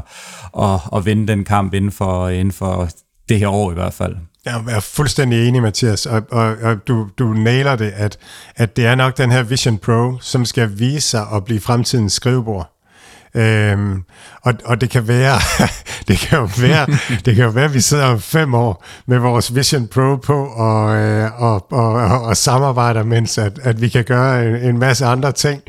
at, at vinde den kamp inden for, inden for det her år i hvert fald. Jeg er fuldstændig enig, Mathias, og, og, og du, du nailer det, at, at det er nok den her Vision Pro, som skal vise sig at blive fremtidens skrivebord. Øhm, og, og det kan være, *laughs* det kan jo være, *laughs* det kan jo være, at vi sidder om fem år med vores Vision Pro på og, øh, og, og, og, og samarbejder, mens at, at vi kan gøre en, en masse andre ting.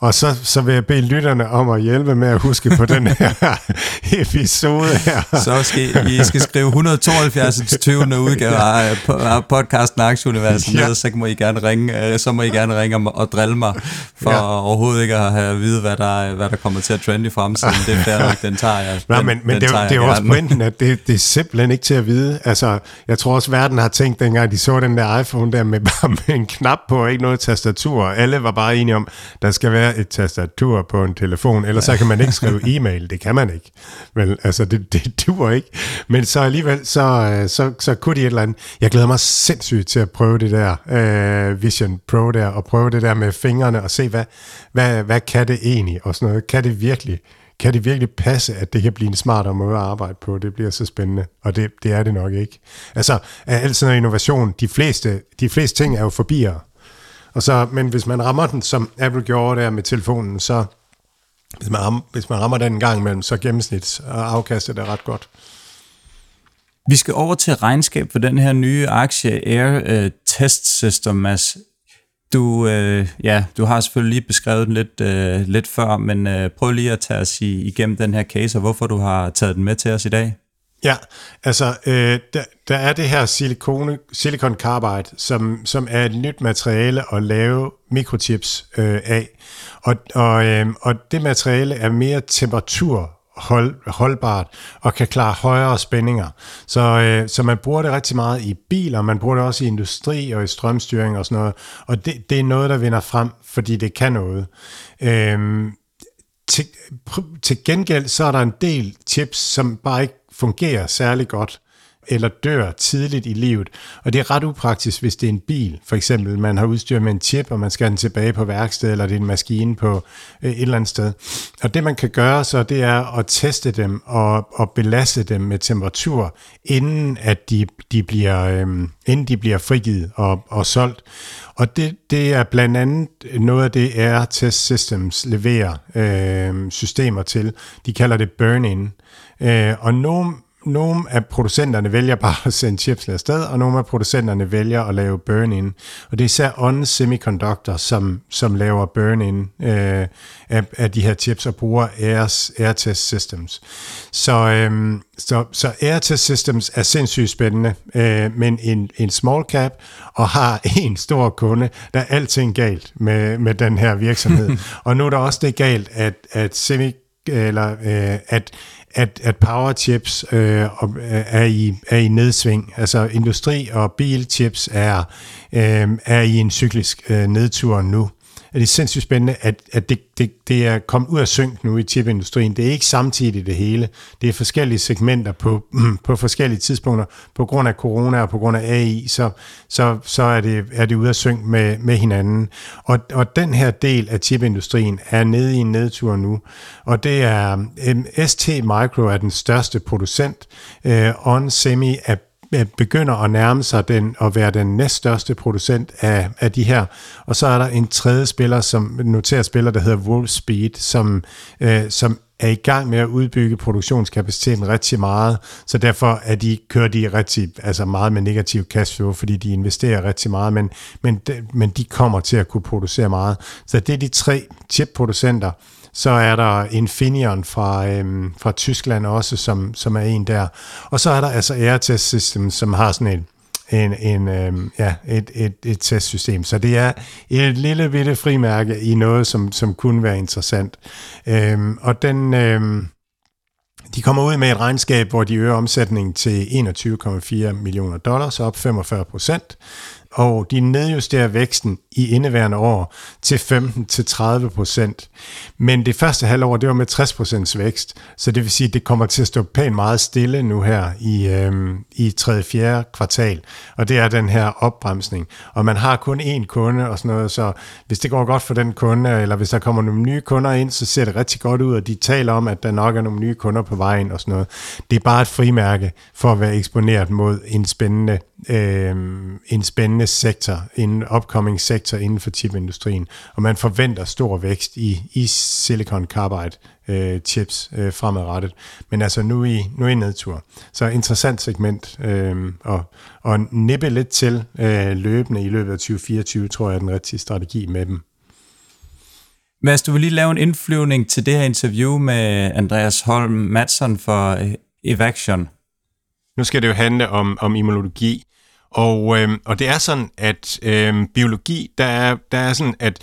Og så, så vil jeg bede lytterne om at hjælpe med at huske på den her *laughs* episode her. Så skal I skal skrive 172 til 20. udgave af podcasten Aktieuniverset ja. så må I gerne ringe, øh, så må I gerne ringe og drille mig, for ja. overhovedet ikke at have at vide, hvad der, hvad der kommer til at trende i fremtiden. Det er nok, den tager jeg. Nej, men, men det, det er jo også pointen, at det, det er simpelthen ikke til at vide. Altså, jeg tror også, verden har tænkt, dengang de så den der iPhone der med, *laughs* bare med en knap på, og ikke noget tastatur. Alle var bare enige om, der skal være et tastatur på en telefon, ellers ja. så kan man ikke skrive e-mail. Det kan man ikke. Men altså, det, det duer ikke. Men så alligevel, så, øh, så, så kunne de et eller andet. Jeg glæder mig sindssygt til at prøve det der uh, Vision Pro der, og prøve det der med fingrene, og se, hvad, hvad, hvad kan det egentlig, og sådan noget. Kan det virkelig kan det virkelig passe, at det kan blive en smartere måde at arbejde på? Det bliver så spændende, og det, det er det nok ikke. Altså, alt sådan noget innovation, de fleste, de fleste ting er jo forbier. Og så, men hvis man rammer den, som Apple gjorde der med telefonen, så hvis man rammer, hvis man rammer den en gang imellem, så gennemsnit og afkastet er ret godt. Vi skal over til regnskab for den her nye aktie Air uh, Test System, Mads. Du, øh, ja, du har selvfølgelig lige beskrevet den lidt, øh, lidt før, men øh, prøv lige at tage os igennem den her case, og hvorfor du har taget den med til os i dag. Ja, altså øh, der, der er det her silikone, silicon carbide, som, som er et nyt materiale at lave mikrochips øh, af. Og, og, øh, og det materiale er mere temperatur hold, holdbart og kan klare højere spændinger. Så, øh, så man bruger det rigtig meget i biler, man bruger det også i industri og i strømstyring og sådan noget. Og det, det er noget, der vinder frem, fordi det kan noget. Øh, til, til gengæld så er der en del chips, som bare ikke fungerer særlig godt eller dør tidligt i livet. Og det er ret upraktisk, hvis det er en bil. For eksempel, man har udstyr med en chip, og man skal den tilbage på værksted, eller det er en maskine på øh, et eller andet sted. Og det man kan gøre så, det er at teste dem og, og belaste dem med temperatur, inden at de, de bliver, øh, inden de bliver frigivet og, og solgt. Og det, det er blandt andet øh, noget af det, Air Test Systems leverer øh, systemer til. De kalder det burn-in. Øh, og nogle, nogle af producenterne vælger bare at sende chips afsted, og nogle af producenterne vælger at lave burn-in. Og det er især On Semiconductor, som, som laver burn-in øh, af, af de her chips og bruger Airs, Airtest Systems. Så, øh, så, så Airtest Systems er sindssygt spændende, øh, men en, en small cap og har *laughs* en stor kunde, der er alting galt med, med den her virksomhed. *laughs* og nu er der også det galt, at, at semi eller øh, at at, at power chips øh, øh, er, i, er i nedsving. Altså industri og bilchips er, øh, er i en cyklisk øh, nedtur nu at det er sindssygt spændende, at, at det, det, det er kommet ud af synk nu i chipindustrien. Det er ikke samtidig det hele. Det er forskellige segmenter på, *clears throat* på forskellige tidspunkter. På grund af corona og på grund af AI, så, så, så er, det, er det ude af synk med, med hinanden. Og, og den her del af chipindustrien er nede i en nedtur nu. Og det er, ST Micro er den største producent. Øh, On Semi er begynder at nærme sig den at være den næststørste producent af, af de her. Og så er der en tredje spiller, som noterer spiller, der hedder Wolfspeed, som, øh, som er i gang med at udbygge produktionskapaciteten rigtig meget, så derfor er de, kører de rigtig, altså meget med negativ cashflow, fordi de investerer rigtig meget, men, men, de, men de kommer til at kunne producere meget. Så det er de tre chipproducenter, så er der Infineon fra, øhm, fra Tyskland også, som, som er en der. Og så er der altså Airtest System, som har sådan en, en, en, øhm, ja, et, et, et testsystem. Så det er et lille bitte frimærke i noget, som, som kunne være interessant. Øhm, og den... Øhm, de kommer ud med et regnskab, hvor de øger omsætningen til 21,4 millioner dollars, op 45 procent og de nedjusterer væksten i indeværende år til 15-30 procent. Men det første halvår, det var med 60 procents vækst, så det vil sige, at det kommer til at stå pænt meget stille nu her i, øhm, i 3. 4. kvartal, og det er den her opbremsning. Og man har kun én kunde og sådan noget, så hvis det går godt for den kunde, eller hvis der kommer nogle nye kunder ind, så ser det rigtig godt ud, og de taler om, at der nok er nogle nye kunder på vejen og sådan noget. Det er bare et frimærke for at være eksponeret mod en spændende øh, en spændende sektor, en upcoming sektor inden for chipindustrien, og man forventer stor vækst i, i silicon carbide øh, chips øh, fremadrettet, men altså nu i, nu i nedtur. Så interessant segment, øh, og, og nippe lidt til øh, løbende i løbet af 2024, tror jeg er den rigtige strategi med dem. Mads, du vil lige lave en indflyvning til det her interview med Andreas Holm Madsen for øh, Evaction. Nu skal det jo handle om, om immunologi, og, øh, og det er sådan, at øh, biologi, der er, der er sådan, at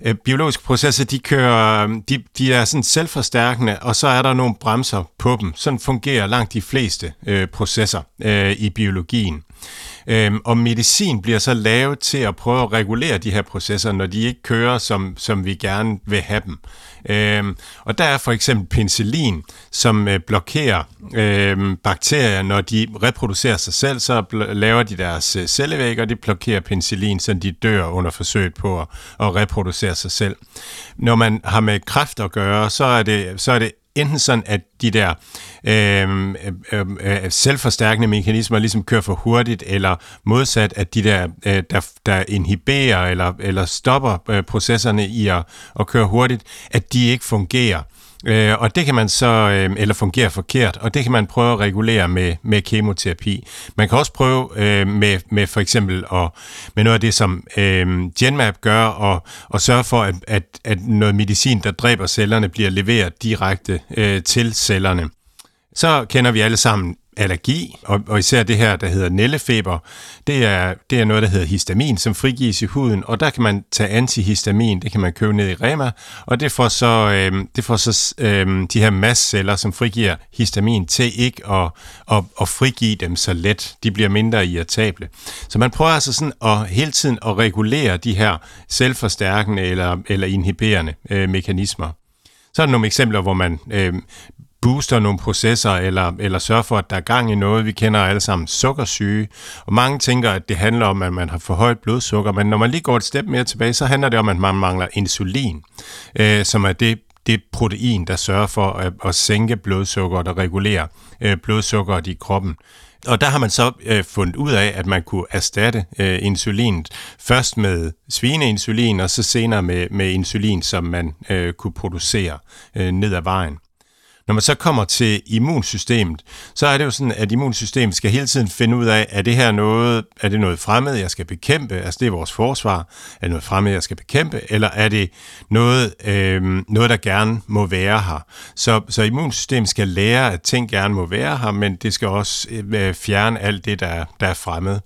øh, biologiske processer, de kører, de, de er sådan selvforstærkende, og så er der nogle bremser på dem. Sådan fungerer langt de fleste øh, processer øh, i biologien. Øhm, og medicin bliver så lavet til at prøve at regulere de her processer, når de ikke kører, som, som vi gerne vil have dem. Øhm, og der er for eksempel penicillin, som øh, blokerer øh, bakterier, når de reproducerer sig selv, så laver de deres øh, cellevæg, og de blokerer penicillin, så de dør under forsøget på at, at reproducere sig selv. Når man har med kræft at gøre, så er det, så er det enten sådan, at de der øh, øh, øh, selvforstærkende mekanismer ligesom kører for hurtigt, eller modsat, at de der, øh, der, der inhiberer eller, eller stopper øh, processerne i at, at køre hurtigt, at de ikke fungerer. Øh, og det kan man så, øh, eller fungerer forkert, og det kan man prøve at regulere med, med kemoterapi. Man kan også prøve øh, med, med for eksempel at, med noget af det, som øh, Genmap gør, og, og sørge for, at, at, at noget medicin, der dræber cellerne, bliver leveret direkte øh, til cellerne. Så kender vi alle sammen allergi, og, og især det her, der hedder nællefeber, det er, det er noget, der hedder histamin, som frigives i huden, og der kan man tage antihistamin, det kan man købe ned i Rema, og det får så, øh, det får så øh, de her mastceller, som frigiver histamin, til ikke at, at, at frigive dem så let. De bliver mindre irritable. Så man prøver altså sådan at hele tiden at regulere de her selvforstærkende eller, eller inhiberende øh, mekanismer. Så er der nogle eksempler, hvor man øh, booster nogle processer, eller, eller sørger for, at der er gang i noget. Vi kender alle sammen sukkersyge, og mange tænker, at det handler om, at man har for højt blodsukker, men når man lige går et step mere tilbage, så handler det om, at man mangler insulin, øh, som er det det protein, der sørger for at, at sænke blodsukker og regulere øh, blodsukkeret i kroppen. Og der har man så øh, fundet ud af, at man kunne erstatte øh, insulinet først med svineinsulin, og så senere med, med insulin, som man øh, kunne producere øh, ned ad vejen. Når man så kommer til immunsystemet, så er det jo sådan, at immunsystemet skal hele tiden finde ud af, er det her noget, er det noget fremmed, jeg skal bekæmpe? Altså det er vores forsvar. Er det noget fremmed, jeg skal bekæmpe? Eller er det noget, øh, noget der gerne må være her? Så, så immunsystemet skal lære, at ting gerne må være her, men det skal også øh, øh, fjerne alt det, der, der er fremmed.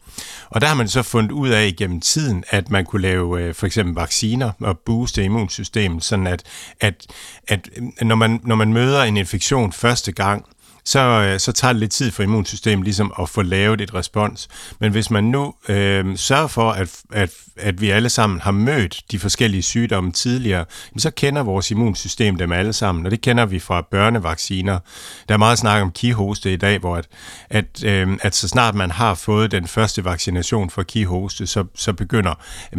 Og der har man så fundet ud af igennem tiden, at man kunne lave øh, for eksempel vacciner og booste immunsystemet, sådan at, at, at øh, når, man, når man møder en infektion første gang, så, øh, så tager det lidt tid for immunsystemet ligesom at få lavet et respons. Men hvis man nu øh, sørger for, at, at, at vi alle sammen har mødt de forskellige sygdomme tidligere, så kender vores immunsystem dem alle sammen, og det kender vi fra børnevacciner. Der er meget snak om kihoste i dag, hvor at, at, øh, at så snart man har fået den første vaccination for kihoste, så, så begynder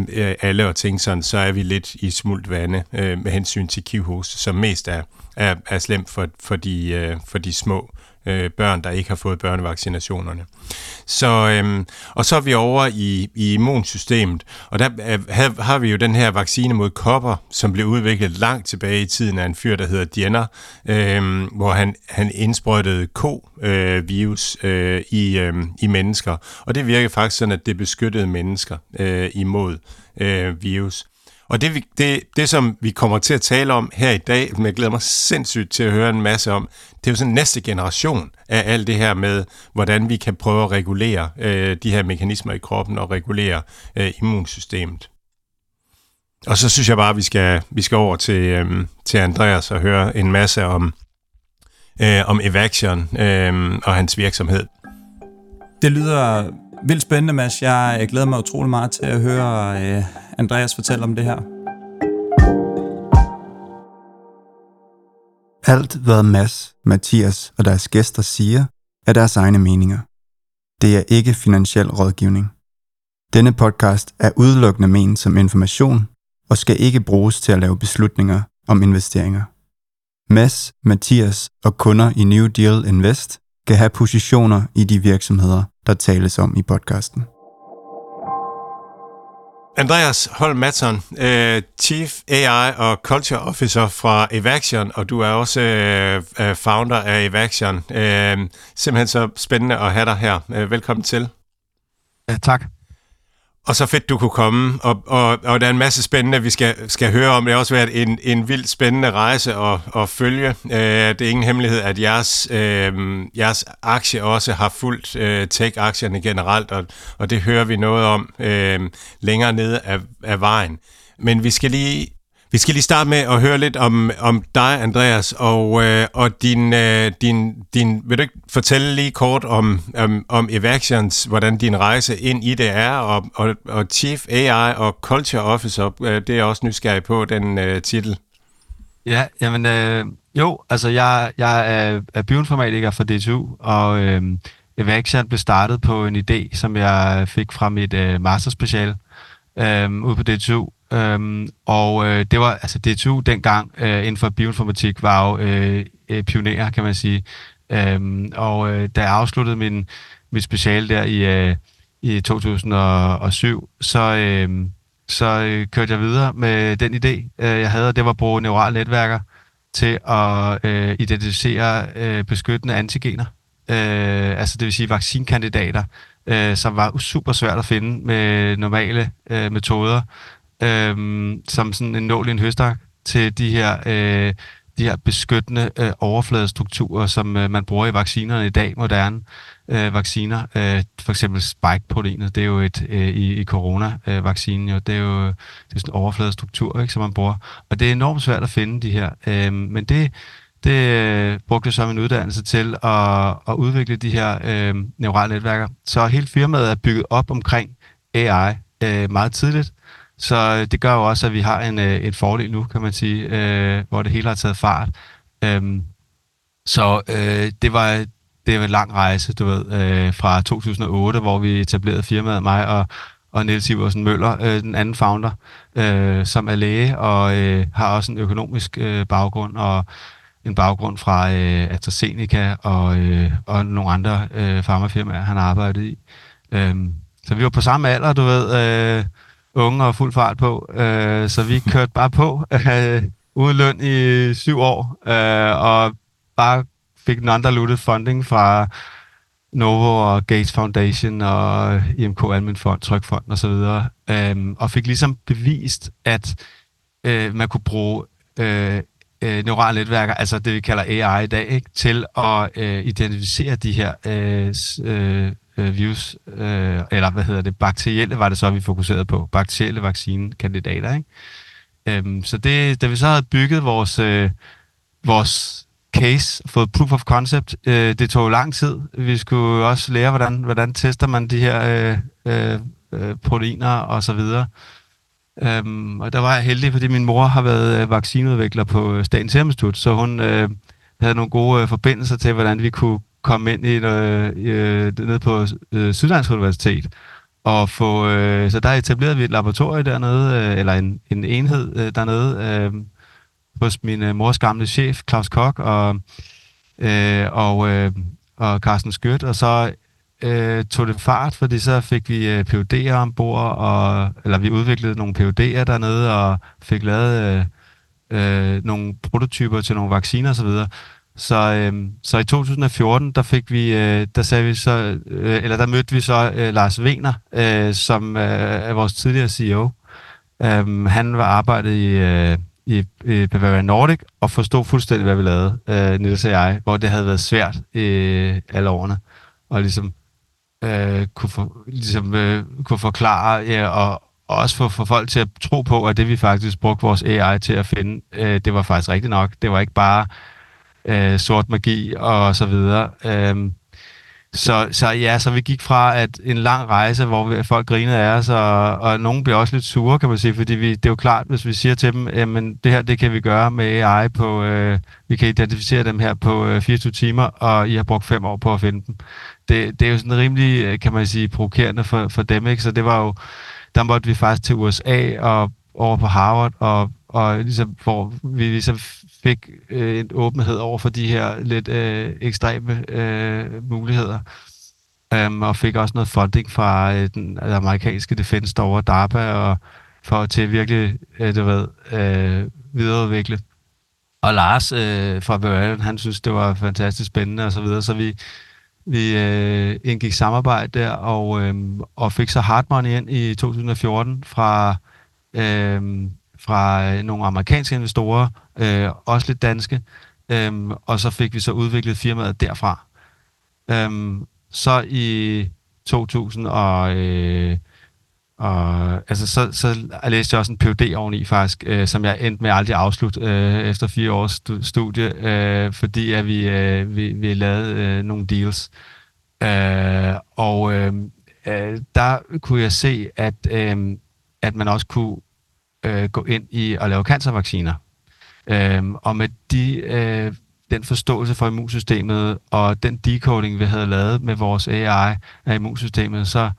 øh, alle at tænke sådan, så er vi lidt i smult vande øh, med hensyn til kihoste, som mest er, er, er slemt for, for, de, øh, for de små øh, børn, der ikke har fået børnevaccinationerne. Så, øhm, og så er vi over i, i immunsystemet, og der øh, har vi jo den her vaccine mod kopper, som blev udviklet langt tilbage i tiden af en fyr, der hedder Jenner, øh, hvor han, han indsprøjtede ko-virus øh, i, øh, i mennesker, og det virker faktisk sådan, at det beskyttede mennesker øh, imod øh, virus. Og det, det, det, som vi kommer til at tale om her i dag, men jeg glæder mig sindssygt til at høre en masse om, det er jo sådan næste generation af alt det her med, hvordan vi kan prøve at regulere øh, de her mekanismer i kroppen og regulere øh, immunsystemet. Og så synes jeg bare, at vi skal, vi skal over til, øh, til Andreas og høre en masse om, øh, om Evaction øh, og hans virksomhed. Det lyder vildt spændende, Mads. Jeg glæder mig utrolig meget til at høre øh, Andreas fortælle om det her. Alt, hvad Mads, Mathias og deres gæster siger, er deres egne meninger. Det er ikke finansiel rådgivning. Denne podcast er udelukkende ment som information og skal ikke bruges til at lave beslutninger om investeringer. Mads, Mathias og kunder i New Deal Invest kan have positioner i de virksomheder, der tales om i podcasten. Andreas Holm Madsen, øh, Chief AI og Culture Officer fra Evaction, og du er også øh, øh, founder af Evaction. Simpelthen så spændende at have dig her. Velkommen til. Ja, tak. Og så fedt, du kunne komme, og, og, og der er en masse spændende, vi skal, skal høre om. Det har også været en, en vild spændende rejse at, at følge. Øh, det er ingen hemmelighed, at jeres, øh, jeres aktie også har fulgt øh, tech-aktierne generelt, og, og det hører vi noget om øh, længere nede af, af vejen. Men vi skal lige vi skal lige starte med at høre lidt om, om dig, Andreas, og, øh, og din, øh, din, din, vil du ikke fortælle lige kort om, om, om Evaxions, hvordan din rejse ind i det er, og, og, og Chief AI og Culture Officer, øh, det er også nysgerrig på, den øh, titel. Ja, jamen øh, jo, altså jeg, jeg er, er bioinformatiker for DTU, og øh, Evaxion blev startet på en idé, som jeg fik fra mit øh, masterspecial øh, ude på DTU, Øhm, og øh, det var, altså DTU dengang øh, inden for bioinformatik var jo øh, øh, pionerer, kan man sige. Øhm, og øh, da jeg afsluttede min, mit speciale der i, øh, i 2007, så, øh, så øh, kørte jeg videre med den idé, øh, jeg havde, og det var at bruge neurale netværker til at øh, identificere øh, beskyttende antigener. Øh, altså det vil sige vaccinkandidater, øh, som var super svært at finde med normale øh, metoder øhm, som sådan en nål i en høstak til de her, øh, de her beskyttende øh, overfladestrukturer, som øh, man bruger i vaccinerne i dag, moderne øh, vacciner. Øh, for eksempel spike-proteinet, det er jo et øh, i, i corona-vaccinen, jo, det er jo det er sådan en overfladestruktur, ikke, som man bruger. Og det er enormt svært at finde de her. Øh, men det, det øh, brugte jeg så min uddannelse til at, at udvikle de her øh, neurale netværker. Så hele firmaet er bygget op omkring AI øh, meget tidligt, så øh, det gør jo også, at vi har en, øh, en fordel nu, kan man sige, øh, hvor det hele har taget fart. Øhm, så øh, det var det var en lang rejse, du ved, øh, fra 2008, hvor vi etablerede firmaet, mig og, og Niels Iversen Møller, øh, den anden founder, øh, som er læge og øh, har også en økonomisk øh, baggrund og en baggrund fra øh, AstraZeneca og, øh, og nogle andre øh, farmafirmaer, han har arbejdet i. Øh, så vi var på samme alder, du ved, øh, unge og fuld fart på, øh, så vi kørte bare på øh, uden løn i syv år, øh, og bare fik non-diluted funding fra Novo og Gates Foundation og IMK Almen Fond, Trykfond og så videre, øh, og fik ligesom bevist, at øh, man kunne bruge øh, øh, neurale netværker, altså det vi kalder AI i dag, ikke, til at øh, identificere de her øh, øh, øh, virus, øh, eller hvad hedder det, bakterielle var det så, vi fokuserede på, bakterielle vaccinekandidater, ikke? Øhm, så det, da vi så havde bygget vores, øh, vores case, fået proof of concept. Øh, det tog lang tid. Vi skulle også lære, hvordan, hvordan tester man de her øh, øh, øh, proteiner og så videre. Øhm, og der var jeg heldig, fordi min mor har været øh, vaccineudvikler på Statens Serum Institut, så hun øh, havde nogle gode øh, forbindelser til, hvordan vi kunne komme ind i, øh, øh, ned på øh, Sydlands Universitet og få, øh, så der etablerede vi et laboratorium dernede, øh, eller en, en enhed øh, dernede, øh, hos min øh, mors gamle chef, Claus Kok, og, øh, og, øh, og Carsten Skødt, og så øh, tog det fart, fordi så fik vi øh, PUD'er ombord, og, eller vi udviklede nogle PUD'er dernede, og fik lavet øh, øh, nogle prototyper til nogle vacciner osv., så, øh, så i 2014, der fik vi, øh, der sagde vi så, øh, eller der mødte vi så øh, Lars Vener, øh, som øh, er vores tidligere CEO. Øh, han var arbejdet i, øh, i, i Bavaria Nordic og forstod fuldstændig, hvad vi lavede, øh, Niels og jeg, hvor det havde været svært øh, alle årene, og ligesom øh, kunne, for, ligesom, øh, kunne forklare ja, og, og også få for folk til at tro på, at det vi faktisk brugte vores AI til at finde, øh, det var faktisk rigtigt nok. Det var ikke bare øh, sort magi og så videre. Øh, så, så ja, så vi gik fra at en lang rejse, hvor vi, folk grinede af os, og, og nogen blev også lidt sure, kan man sige, fordi vi, det er jo klart, hvis vi siger til dem, jamen det her, det kan vi gøre med AI på, øh, vi kan identificere dem her på øh, 24 timer, og I har brugt fem år på at finde dem. Det, det er jo sådan rimelig, øh, kan man sige, provokerende for, for dem, ikke? Så det var jo, der måtte vi faktisk til USA og over på Harvard, og, og ligesom, hvor vi ligesom fik øh, en åbenhed over for de her lidt øh, ekstreme øh, muligheder. Um, og fik også noget funding fra øh, den amerikanske defense over DARPA, og for til virkelig, øh, du ved, øh, videreudvikle. Og Lars øh, fra Bavarian, han synes, det var fantastisk spændende og så videre, så vi, vi øh, indgik samarbejde der, og, øh, og fik så hard money ind i 2014 øhm, fra, øh, fra nogle amerikanske investorer, øh, også lidt danske, øh, og så fik vi så udviklet firmaet derfra. Øh, så i 2000 og, øh, og altså, så, så læste jeg også en PhD oveni faktisk, øh, som jeg endte med aldrig at afslutte øh, efter fire års studie, øh, fordi at vi, øh, vi, vi lavede øh, nogle deals. Øh, og øh, øh, der kunne jeg se, at, øh, at man også kunne øh, gå ind i at lave cancervacciner. Øh, og med de, øh, den forståelse for immunsystemet og den decoding, vi havde lavet med vores AI af immunsystemet, så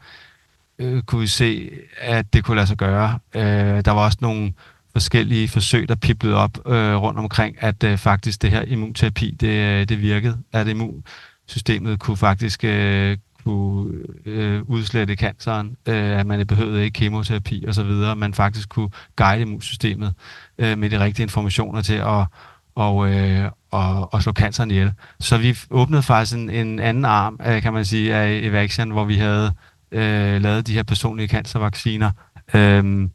øh, kunne vi se, at det kunne lade sig gøre. Øh, der var også nogle forskellige forsøg, der piblede op øh, rundt omkring, at øh, faktisk det her immunterapi, det, øh, det virkede. At immunsystemet kunne faktisk øh, kunne øh, udslette canceren, øh, at man behøvede ikke kemoterapi og så videre, man faktisk kunne guide immunsystemet øh, med de rigtige informationer til at og, øh, og, og slå canceren ihjel. Så vi åbnede faktisk en, en anden arm, øh, kan man sige, af Evaxion, hvor vi havde øh, lavet de her personlige cancervacciner øh,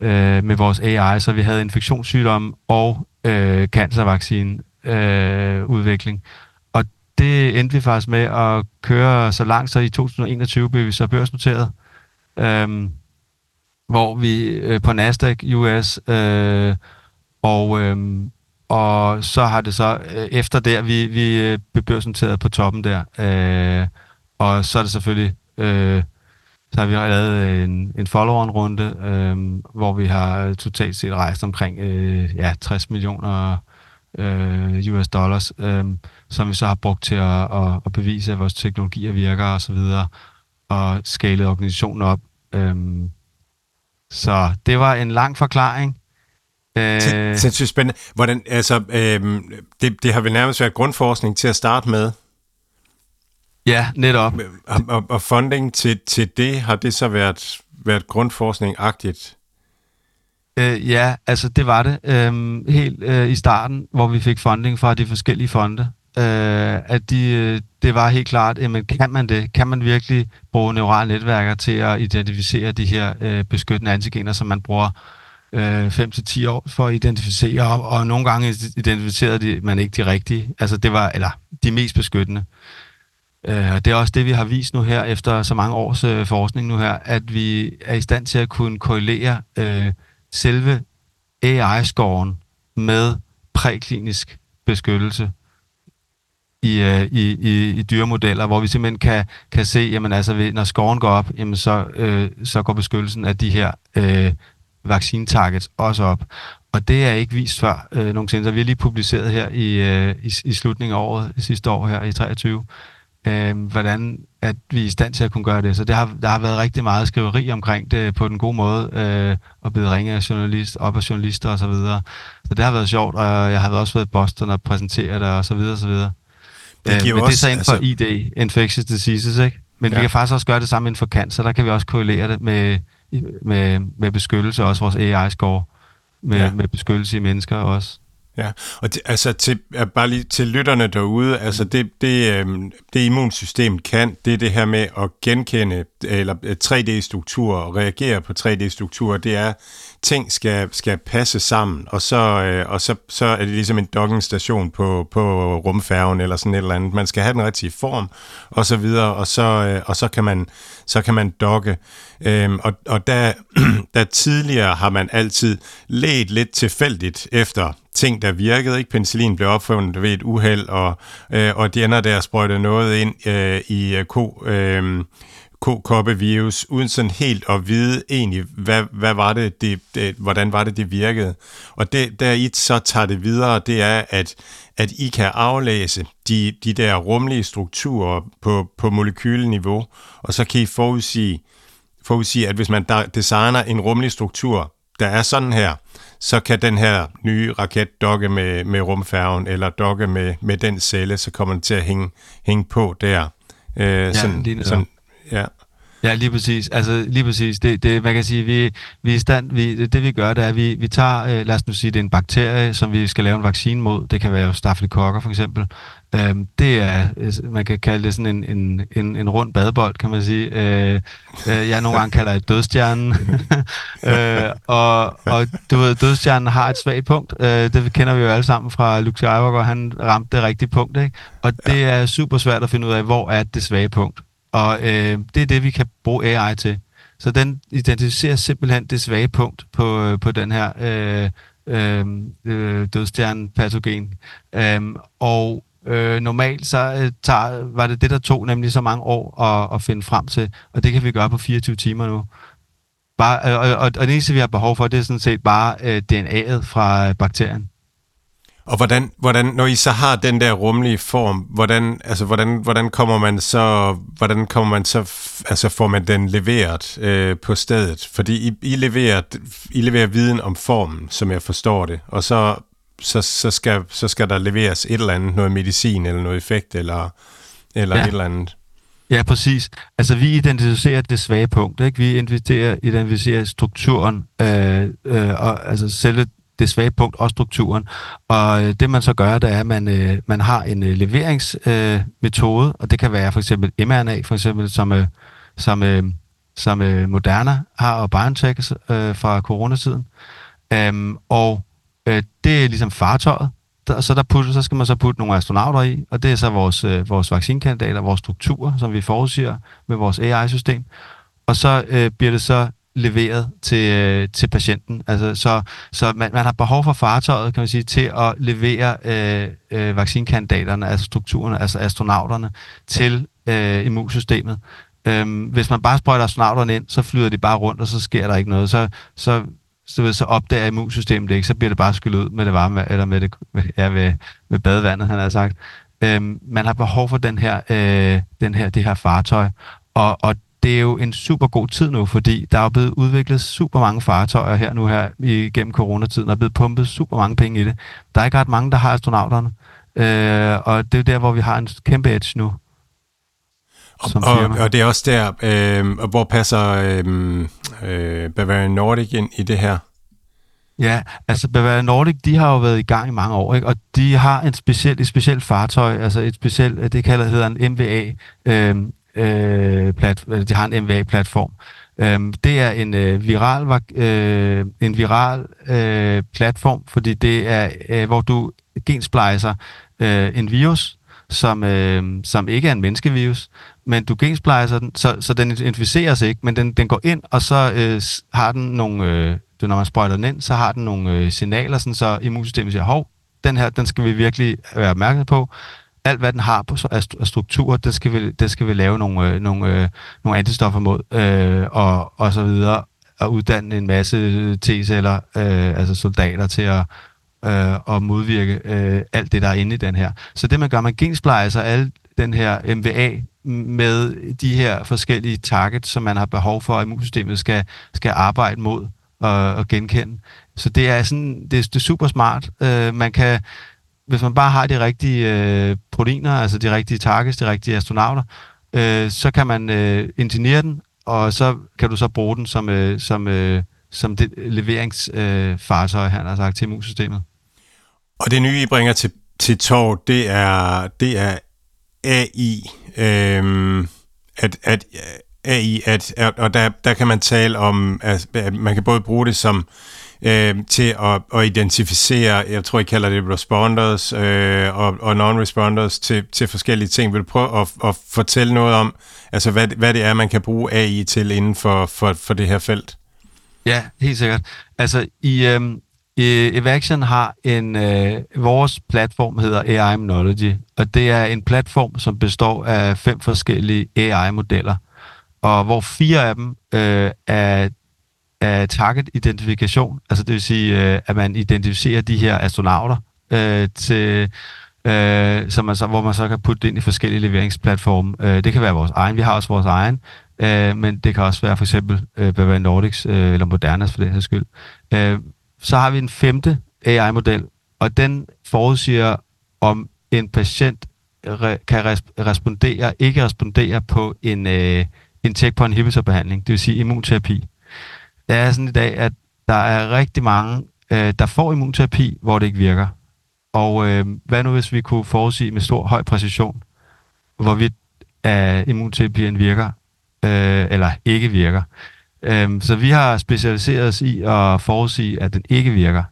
øh, med vores AI, så vi havde infektionssygdomme og øh, cancervaccine øh, udvikling det endte vi faktisk med at køre så langt, så i 2021 blev vi så børsnoteret, øhm, hvor vi øh, på Nasdaq US, øh, og, øh, og så har det så, øh, efter der, vi, vi øh, blev børsnoteret på toppen der, øh, og så er det selvfølgelig, øh, så har vi lavet en, en follow-on-runde, øh, hvor vi har totalt set rejst omkring øh, ja, 60 millioner øh, US dollars, øh, som vi så har brugt til at, at, at bevise, at vores teknologier virker og så videre, og skalet organisationen op. Øh, så det var en lang forklaring. Øh, Sindssygt spændende. Hvordan, altså, øh, det, det har vel nærmest været grundforskning til at starte med. Ja, netop. Og, og, og funding til, til det, har det så været, været grundforskning-agtigt? Øh, ja, altså det var det. Øh, helt øh, i starten, hvor vi fik funding fra de forskellige fonde. Øh, at de, øh, det var helt klart, jamen kan man det? Kan man virkelig bruge neurale netværker til at identificere de her øh, beskyttende antigener, som man bruger øh, 5-10 år for at identificere, og, og nogle gange identificerede de, man ikke de rigtige. Altså det var, eller de mest beskyttende. Øh, det er også det, vi har vist nu her, efter så mange års øh, forskning nu her, at vi er i stand til at kunne korrelere øh, selve AI-scoren med præklinisk beskyttelse i, øh, i, i, i dyremodeller, hvor vi simpelthen kan, kan se, jamen altså, når skoven går op, jamen så, øh, så går beskyttelsen af de her øh, vaccinetargets også op. Og det er ikke vist før øh, nogensinde. Så vi har lige publiceret her i, øh, i, i slutningen af året, sidste år her i 23, øh, hvordan at vi er i stand til at kunne gøre det. Så det har, der har været rigtig meget skriveri omkring det på den gode måde, øh, og blevet ringet af journalist, op af journalister og så videre. Så det har været sjovt, og jeg har også været i Boston og præsenteret det og så videre og så videre. Det øh, giver men også, det er så inden for altså... ID, infectious diseases, ikke? Men ja. vi kan faktisk også gøre det samme inden for cancer. Der kan vi også korrelere det med, med, med beskyttelse, også vores AI-score, med, ja. med beskyttelse i mennesker også. Ja, og det, altså til, bare lige til lytterne derude, altså det, det, øh, det immunsystem kan, det er det her med at genkende eller 3D-strukturer og reagere på 3D-strukturer, det er, ting skal, skal passe sammen, og så, øh, og så, så er det ligesom en dockingstation på, på rumfærgen eller sådan et eller andet. Man skal have den rigtige form, og så videre, og så, øh, og så kan man, så kan man dokke. Øhm, og og der, *clears throat* der tidligere har man altid let lidt tilfældigt efter ting, der virkede. Ikke? Penicillin blev opfundet ved et uheld, og, øh, og de ender der sprøjtet noget ind øh, i øh, ko... Øh, kokoppevirus, uden sådan helt at vide egentlig, hvad, hvad var det, det, det, hvordan var det, det virkede. Og det, der I så tager det videre, det er, at, at I kan aflæse de, de der rumlige strukturer på, på molekyleniveau, og så kan I forudsige, forudsige, at hvis man designer en rumlig struktur, der er sådan her, så kan den her nye raket dokke med, med rumfærgen, eller dokke med, med den celle, så kommer den til at hænge, hænge på der. Øh, ja, sådan, sådan, Ja. Ja, lige præcis. Altså, lige præcis. Det, det, man kan sige, vi, vi er stand, vi, det vi gør, det er, at vi, vi tager, øh, lad os nu sige, det er en bakterie, som vi skal lave en vaccine mod. Det kan være stafylokokker for eksempel. Øhm, det er, øh, man kan kalde det sådan en, en, en, en rund badebold, kan man sige. Øh, øh, jeg nogle gange kalder det dødstjernen. *laughs* øh, og, og du ved, dødstjernen har et svagt punkt. Øh, det kender vi jo alle sammen fra Luke Skywalker. Han ramte det rigtige punkt, ikke? Og det er super svært at finde ud af, hvor er det svage punkt. Og øh, det er det, vi kan bruge AI til. Så den identificerer simpelthen det svage punkt på, øh, på den her øh, øh, øh dødstjernepatogen. dødstjerne-patogen. Øh, og øh, normalt så øh, tager, var det det, der tog nemlig så mange år at, at finde frem til, og det kan vi gøre på 24 timer nu. Bare, øh, og, og, og det eneste, vi har behov for, det er sådan set bare øh, DNA'et fra bakterien. Og hvordan, hvordan, når I så har den der rumlige form, hvordan, altså, hvordan, hvordan kommer man så, hvordan kommer man så, altså får man den leveret øh, på stedet? Fordi I, I, leverer, I leverer viden om formen, som jeg forstår det, og så, så, så, skal, så skal der leveres et eller andet, noget medicin eller noget effekt, eller, eller ja. et eller andet. Ja, præcis. Altså, vi identificerer det svage punkt, ikke? Vi identificerer, identificerer strukturen, øh, øh, og altså selve det svage punkt og strukturen. Og øh, det man så gør, det er, at man, øh, man har en øh, leveringsmetode, øh, og det kan være for eksempel mRNA, for eksempel, som, øh, som, øh, som øh, Moderna har, og BioNTech øh, fra coronatiden. Øhm, og øh, det er ligesom fartøjet, der, så, der putte, så skal man så putte nogle astronauter i, og det er så vores, øh, vores vaccinkandidater, vores strukturer, som vi forudsiger med vores AI-system. Og så øh, bliver det så leveret til, øh, til patienten. Altså, så så man, man har behov for fartøjet, kan man sige, til at levere øh, øh, vaccinkandidaterne, altså strukturerne, altså astronauterne, til øh, immunsystemet. Øhm, hvis man bare sprøjter astronauterne ind, så flyder de bare rundt, og så sker der ikke noget. Så, så, så, så opdager immunsystemet det ikke, så bliver det bare skyllet ud med det varme, eller med, det, ja, med, med badevandet, han har sagt. Øhm, man har behov for den her, øh, den her, det her fartøj, og, og det er jo en super god tid nu, fordi der er blevet udviklet super mange fartøjer her nu her igennem coronatiden, og er blevet pumpet super mange penge i det. Der er ikke ret mange, der har astronauterne, øh, og det er der, hvor vi har en kæmpe edge nu. Og, og, og det er også der, øh, hvor passer øh, øh, Bavarian Nordic ind i det her? Ja, altså Bavarian Nordic, de har jo været i gang i mange år, ikke? og de har en speciel, et specielt fartøj, altså et specielt, det kalder hedder en MVA, øh, øh, plat, de har en MVA-platform. Øh, det er en øh, viral, øh, en viral øh, platform, fordi det er, øh, hvor du gensplejser øh, en virus, som, øh, som ikke er en menneskevirus, men du gensplejser den, så, så den inficeres ikke, men den, den går ind, og så øh, har den nogle, øh, det, når man sprøjter den ind, så har den nogle øh, signaler, sådan, så immunsystemet siger, hov, den her, den skal vi virkelig være opmærksom på. Alt, hvad den har på af struktur, det skal vi, det skal vi lave nogle, øh, nogle, øh, nogle antistoffer mod, øh, og, og så videre, og uddanne en masse T-celler, øh, altså soldater til at, øh, at modvirke øh, alt det, der er inde i den her. Så det, man gør, man gensplejser alle den her MVA med de her forskellige targets, som man har behov for, at immunsystemet skal, skal arbejde mod og, og genkende. Så det er sådan, det, det er super smart. Øh, man kan, hvis man bare har de rigtige øh, proteiner, altså de rigtige targets, de rigtige astronauter, øh, så kan man øh, ingeniere den, og så kan du så bruge den som, øh, som, øh, som det leveringsfartøj, øh, han har sagt, til immunsystemet. Og det nye, I bringer til, til tår, det er, det er AI. Øhm, at, at AI, at, og der, der kan man tale om, at, at man kan både bruge det som øh, øh, til at, at identificere, jeg tror, I kalder det responders øh, og, og non-responders til, til forskellige ting. Vil du prøve at, at fortælle noget om, altså hvad, hvad det er, man kan bruge AI til inden for, for, for det her felt? Ja, helt sikkert. Altså i, øh, Evaction har en, øh, vores platform hedder AI Monology, og det er en platform, som består af fem forskellige AI-modeller, og hvor fire af dem øh, er, af target-identifikation, altså det vil sige, øh, at man identificerer de her astronauter, øh, til, øh, som man så, hvor man så kan putte det ind i forskellige leveringsplatforme. Øh, det kan være vores egen, vi har også vores egen, øh, men det kan også være for eksempel øh, Bavaria Nordics øh, eller Modernas for den her skyld. Øh, så har vi en femte AI-model, og den forudsiger, om en patient re- kan res- respondere, ikke respondere på en, øh, en checkpoint inhibitor-behandling, det vil sige immunterapi. Det er sådan i dag, at der er rigtig mange, øh, der får immunterapi, hvor det ikke virker. Og øh, hvad nu, hvis vi kunne forudsige med stor høj præcision, hvorvidt øh, immunterapien virker, øh, eller ikke virker. Øh, så vi har specialiseret os i at forudsige, at den ikke virker.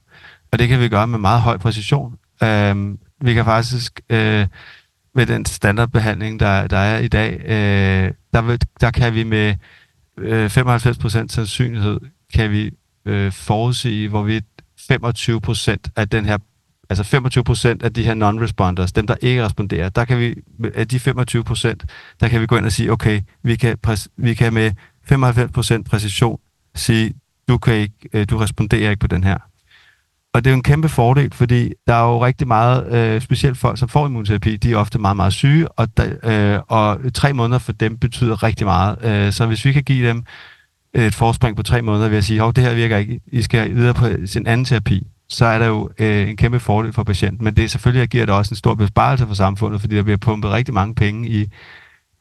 Og det kan vi gøre med meget høj præcision. Øh, vi kan faktisk øh, med den standardbehandling, der, der er i dag, øh, der, vil, der kan vi med øh, 95% sandsynlighed kan vi øh, forudsige, hvorvidt 25% af den her altså 25% af de her non-responders, dem der ikke responderer, der kan vi, af de 25%, der kan vi gå ind og sige, okay, vi kan, vi kan med 95% præcision sige, du, kan ikke, øh, du responderer ikke på den her. Og det er jo en kæmpe fordel, fordi der er jo rigtig meget, øh, specielt folk, som får immunterapi, de er ofte meget, meget syge, og, der, øh, og tre måneder for dem betyder rigtig meget. Øh, så hvis vi kan give dem et forspring på tre måneder ved at sige, at det her virker ikke, I skal videre på sin anden terapi, så er der jo øh, en kæmpe fordel for patienten. Men det er selvfølgelig giver det også en stor besparelse for samfundet, fordi der bliver pumpet rigtig mange penge i,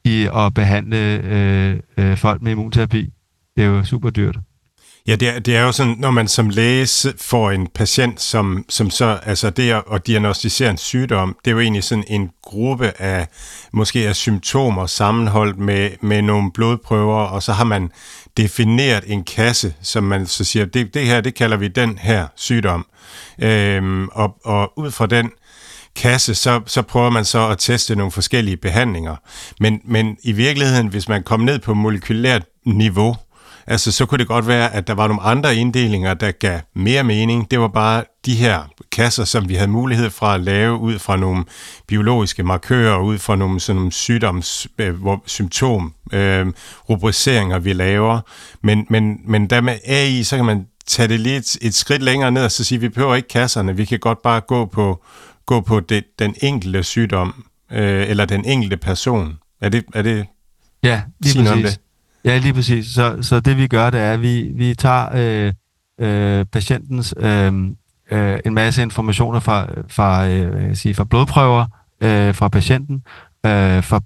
i at behandle øh, øh, folk med immunterapi. Det er jo super dyrt. Ja, det er, det er jo sådan, når man som læge får en patient, som, som så, altså det at, at diagnostisere en sygdom, det er jo egentlig sådan en gruppe af, måske af symptomer sammenholdt med, med nogle blodprøver, og så har man defineret en kasse, som man så siger, det, det her, det kalder vi den her sygdom. Øhm, og, og ud fra den kasse, så, så prøver man så at teste nogle forskellige behandlinger. Men, men i virkeligheden, hvis man kommer ned på molekylært niveau, altså så kunne det godt være, at der var nogle andre inddelinger, der gav mere mening. Det var bare de her kasser, som vi havde mulighed for at lave ud fra nogle biologiske markører, ud fra nogle, sådan nogle sygdoms, øh, symptom, øh, rubriceringer, vi laver. Men, men, men der med AI, så kan man tage det lidt et skridt længere ned og så sige, at vi behøver ikke kasserne, vi kan godt bare gå på, gå på det, den enkelte sygdom, øh, eller den enkelte person. Er det, er det ja, lige præcis. det? Ja, lige præcis. Så, så det vi gør, det er, at vi, vi tager øh, øh, patientens øh, øh, en masse informationer fra, fra, øh, jeg sige, fra blodprøver øh, fra patienten, øh, fra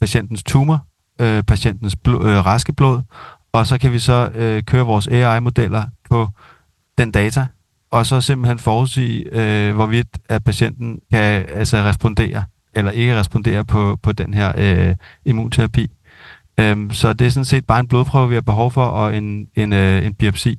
patientens tumor, øh, patientens bl- øh, raske blod, og så kan vi så øh, køre vores AI-modeller på den data, og så simpelthen forudsige, øh, hvorvidt at patienten kan altså respondere eller ikke respondere på, på den her øh, immunterapi. Øhm, så det er sådan set bare en blodprøve, vi har behov for, og en, en, øh, en biopsi.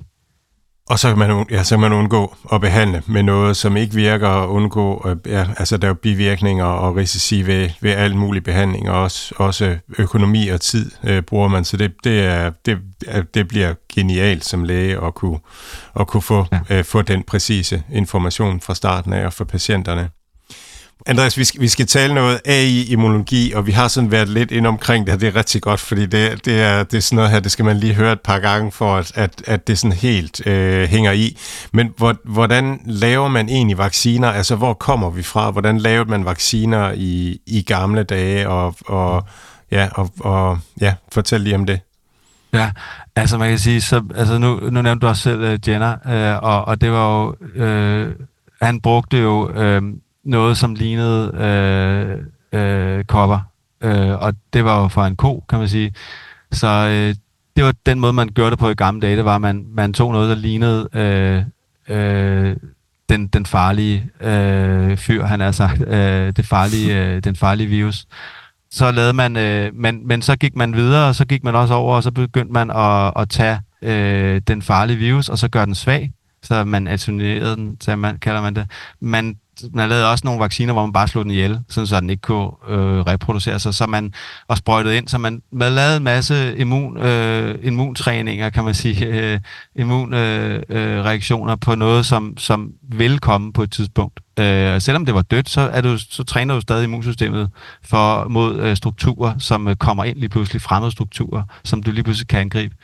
Og så kan, man, ja, så kan man undgå at behandle med noget, som ikke virker, og undgå, øh, ja, altså der er jo bivirkninger og risici ved, ved al mulig behandling, og også, også økonomi og tid øh, bruger man, så det, det, er, det, det bliver genialt som læge at kunne, at kunne få, ja. øh, få den præcise information fra starten af og for patienterne. Andreas, vi skal, vi skal tale noget AI-immunologi, og vi har sådan været lidt ind omkring det, her. det er rigtig godt, fordi det, det, er, det er sådan noget her, det skal man lige høre et par gange, for at, at, at det sådan helt øh, hænger i. Men hvor, hvordan laver man egentlig vacciner? Altså, hvor kommer vi fra? Hvordan lavede man vacciner i, i gamle dage? Og, og, ja, og, og ja, fortæl lige om det. Ja, altså man kan sige, så, altså nu, nu nævnte du også selv uh, Jenner, uh, og, og det var jo, uh, han brugte jo uh, noget, som lignede øh, øh, kopper. Øh, og det var jo fra en ko, kan man sige. Så øh, det var den måde, man gjorde det på i gamle dage. Det var, at man, man tog noget, der lignede øh, øh, den, den farlige øh, fyr, han har sagt. Øh, det farlige, øh, den farlige virus. Så lavede man, øh, men, men så gik man videre, og så gik man også over, og så begyndte man at, at tage øh, den farlige virus, og så gøre den svag så man attenuerede den, så man, kalder man det. Man man lavede også nogle vacciner, hvor man bare slog den ihjel, sådan så den ikke kunne øh, reproducere sig, så man og sprøjtede ind, så man, man lavede en masse immun, øh, immuntræninger, kan man sige, øh, immunreaktioner øh, på noget, som, som vil komme på et tidspunkt. Øh, selvom det var dødt, så, er du, så træner du stadig immunsystemet for, mod øh, strukturer, som øh, kommer ind lige pludselig, fremmede strukturer, som du lige pludselig kan angribe.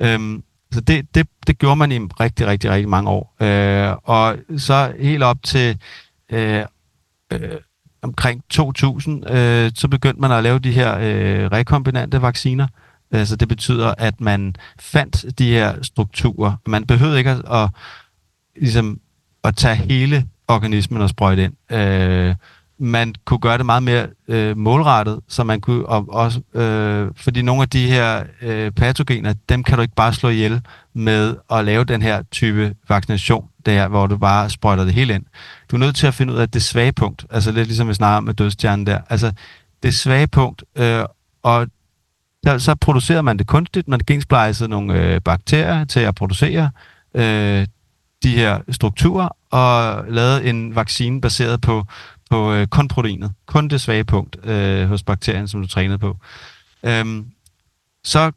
Øh, så det, det, det gjorde man i rigtig, rigtig, rigtig mange år. Øh, og så helt op til øh, øh, omkring 2000, øh, så begyndte man at lave de her øh, rekombinante vacciner. Altså det betyder, at man fandt de her strukturer. Man behøvede ikke at, at, ligesom, at tage hele organismen og sprøjte ind. Øh, man kunne gøre det meget mere øh, målrettet, så man kunne og, også, øh, fordi nogle af de her øh, patogener, dem kan du ikke bare slå ihjel med at lave den her type vaccination, der hvor du bare sprøjter det hele ind. Du er nødt til at finde ud af det svage punkt, altså lidt ligesom vi snakker med dødstjernen der, altså det svage punkt, øh, og der, så producerer man det kunstigt, man gensplejser nogle øh, bakterier til at producere øh, de her strukturer, og lavet en vaccine baseret på på øh, kun proteinet, kun det svage punkt øh, hos bakterien, som du trænede på. Øhm, så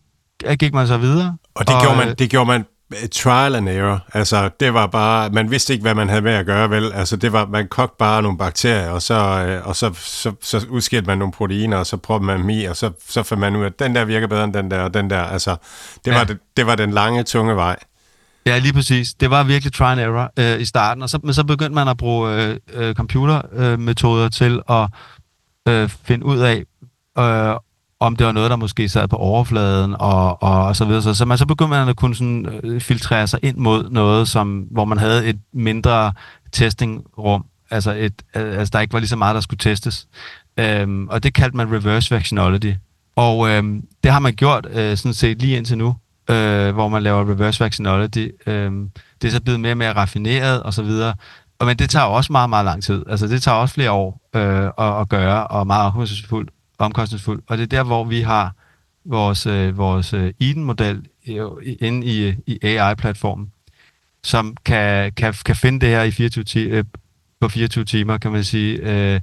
gik man så videre. Og det, og, gjorde, man, øh, det gjorde man øh, trial and error. Altså, det var bare, man vidste ikke, hvad man havde med at gøre, vel? Altså, det var, man kogte bare nogle bakterier, og så, øh, og så, så, så udskilte man nogle proteiner, og så prøvede man dem i, og så, så fandt man ud af, at den der virker bedre end den der, og den der. Altså, det, ja. var, det, det var den lange, tunge vej. Ja, lige præcis. Det var virkelig try and error øh, i starten, og så, men så begyndte man at bruge øh, øh, computermetoder øh, til at øh, finde ud af, øh, om det var noget, der måske sad på overfladen og, og, og så videre. Så, så man så begyndte man at kunne sådan, øh, filtrere sig ind mod noget, som, hvor man havde et mindre testingrum, altså, et, øh, altså der ikke var lige så meget, der skulle testes. Øhm, og det kaldte man reverse vaccinology. Og øhm, det har man gjort øh, sådan set lige indtil nu øh, hvor man laver reverse vaccinology. Øh, det er så blevet mere og mere raffineret og så videre. Og, men det tager også meget, meget lang tid. Altså det tager også flere år øh, at, at gøre, og meget omkostningsfuldt. omkostningsfuldt. Og det er der, hvor vi har vores, øh, vores øh, Eden-model inde i, i AI-platformen, som kan, kan, kan finde det her i 24 ti, øh, på 24 timer, kan man sige. Øh,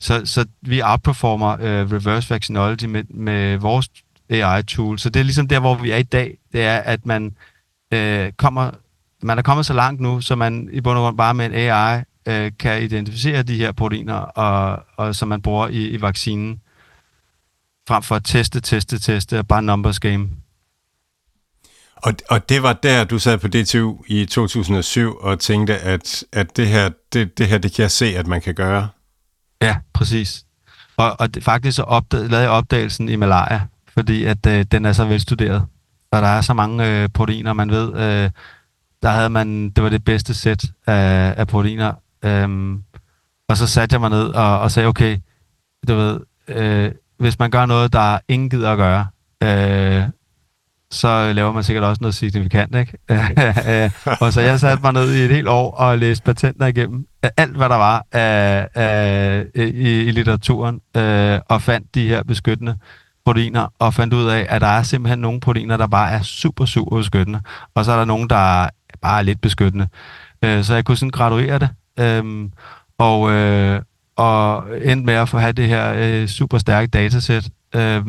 så, så vi outperformer øh, reverse vaccinology med, med vores AI-tool. Så det er ligesom der, hvor vi er i dag. Det er, at man øh, kommer, man er kommet så langt nu, så man i bund og grund bare med en AI øh, kan identificere de her proteiner, og, og som man bruger i, i vaccinen, frem for at teste, teste, teste, bare numbers game. Og, og det var der, du sad på DTU i 2007 og tænkte, at, at det, her, det, det her, det kan jeg se, at man kan gøre. Ja, præcis. Og, og det, faktisk så opdagede, lavede jeg opdagelsen i malaria, fordi at øh, den er så velstuderet. Og der er så mange øh, proteiner, man ved. Øh, der havde man, det var det bedste sæt af, af proteiner. Øhm, og så satte jeg mig ned og, og sagde, okay, du ved, øh, hvis man gør noget, der ingen gider at gøre, øh, så laver man sikkert også noget signifikant, ikke? *laughs* Øh, og så jeg satte mig ned i et helt år og læste patenter igennem alt, hvad der var af, af, i, i litteraturen, øh, og fandt de her beskyttende proteiner, og fandt ud af, at der er simpelthen nogle proteiner, der bare er super, super beskyttende, og så er der nogle, der bare er lidt beskyttende. Øh, så jeg kunne sådan graduere det, øh, og, øh, og endte med at få have det her øh, super stærke datasæt, øh,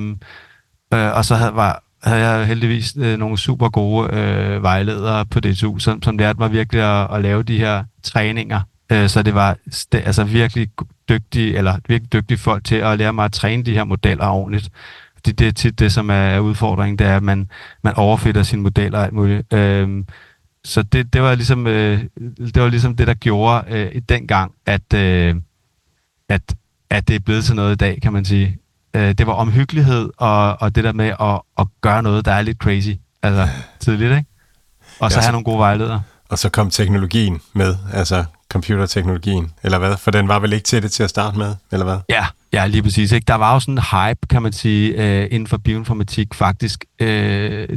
øh, og så havde, var, havde jeg heldigvis øh, nogle super gode øh, vejledere på DTU, som, som lærte mig virkelig at, at lave de her træninger. Øh, så det var st- altså virkelig dygtige, eller virkelig dygtige folk til at lære mig at træne de her modeller ordentligt. Fordi det er tit det, som er udfordringen, det er, at man, man overfitter sine modeller og alt muligt. Øh, så det, det, var ligesom, øh, det var ligesom det, der gjorde øh, dengang, at, øh, at, at det er blevet til noget i dag, kan man sige. Øh, det var omhyggelighed og, og det der med at, at gøre noget, der er lidt crazy. Altså tidligt, ikke? Og så ja, have nogle gode vejledere. Og så kom teknologien med, altså computerteknologien, eller hvad? For den var vel ikke til det til at starte med, eller hvad? Ja, ja lige præcis. Ikke? Der var jo sådan en hype, kan man sige, øh, inden for bioinformatik faktisk. Øh,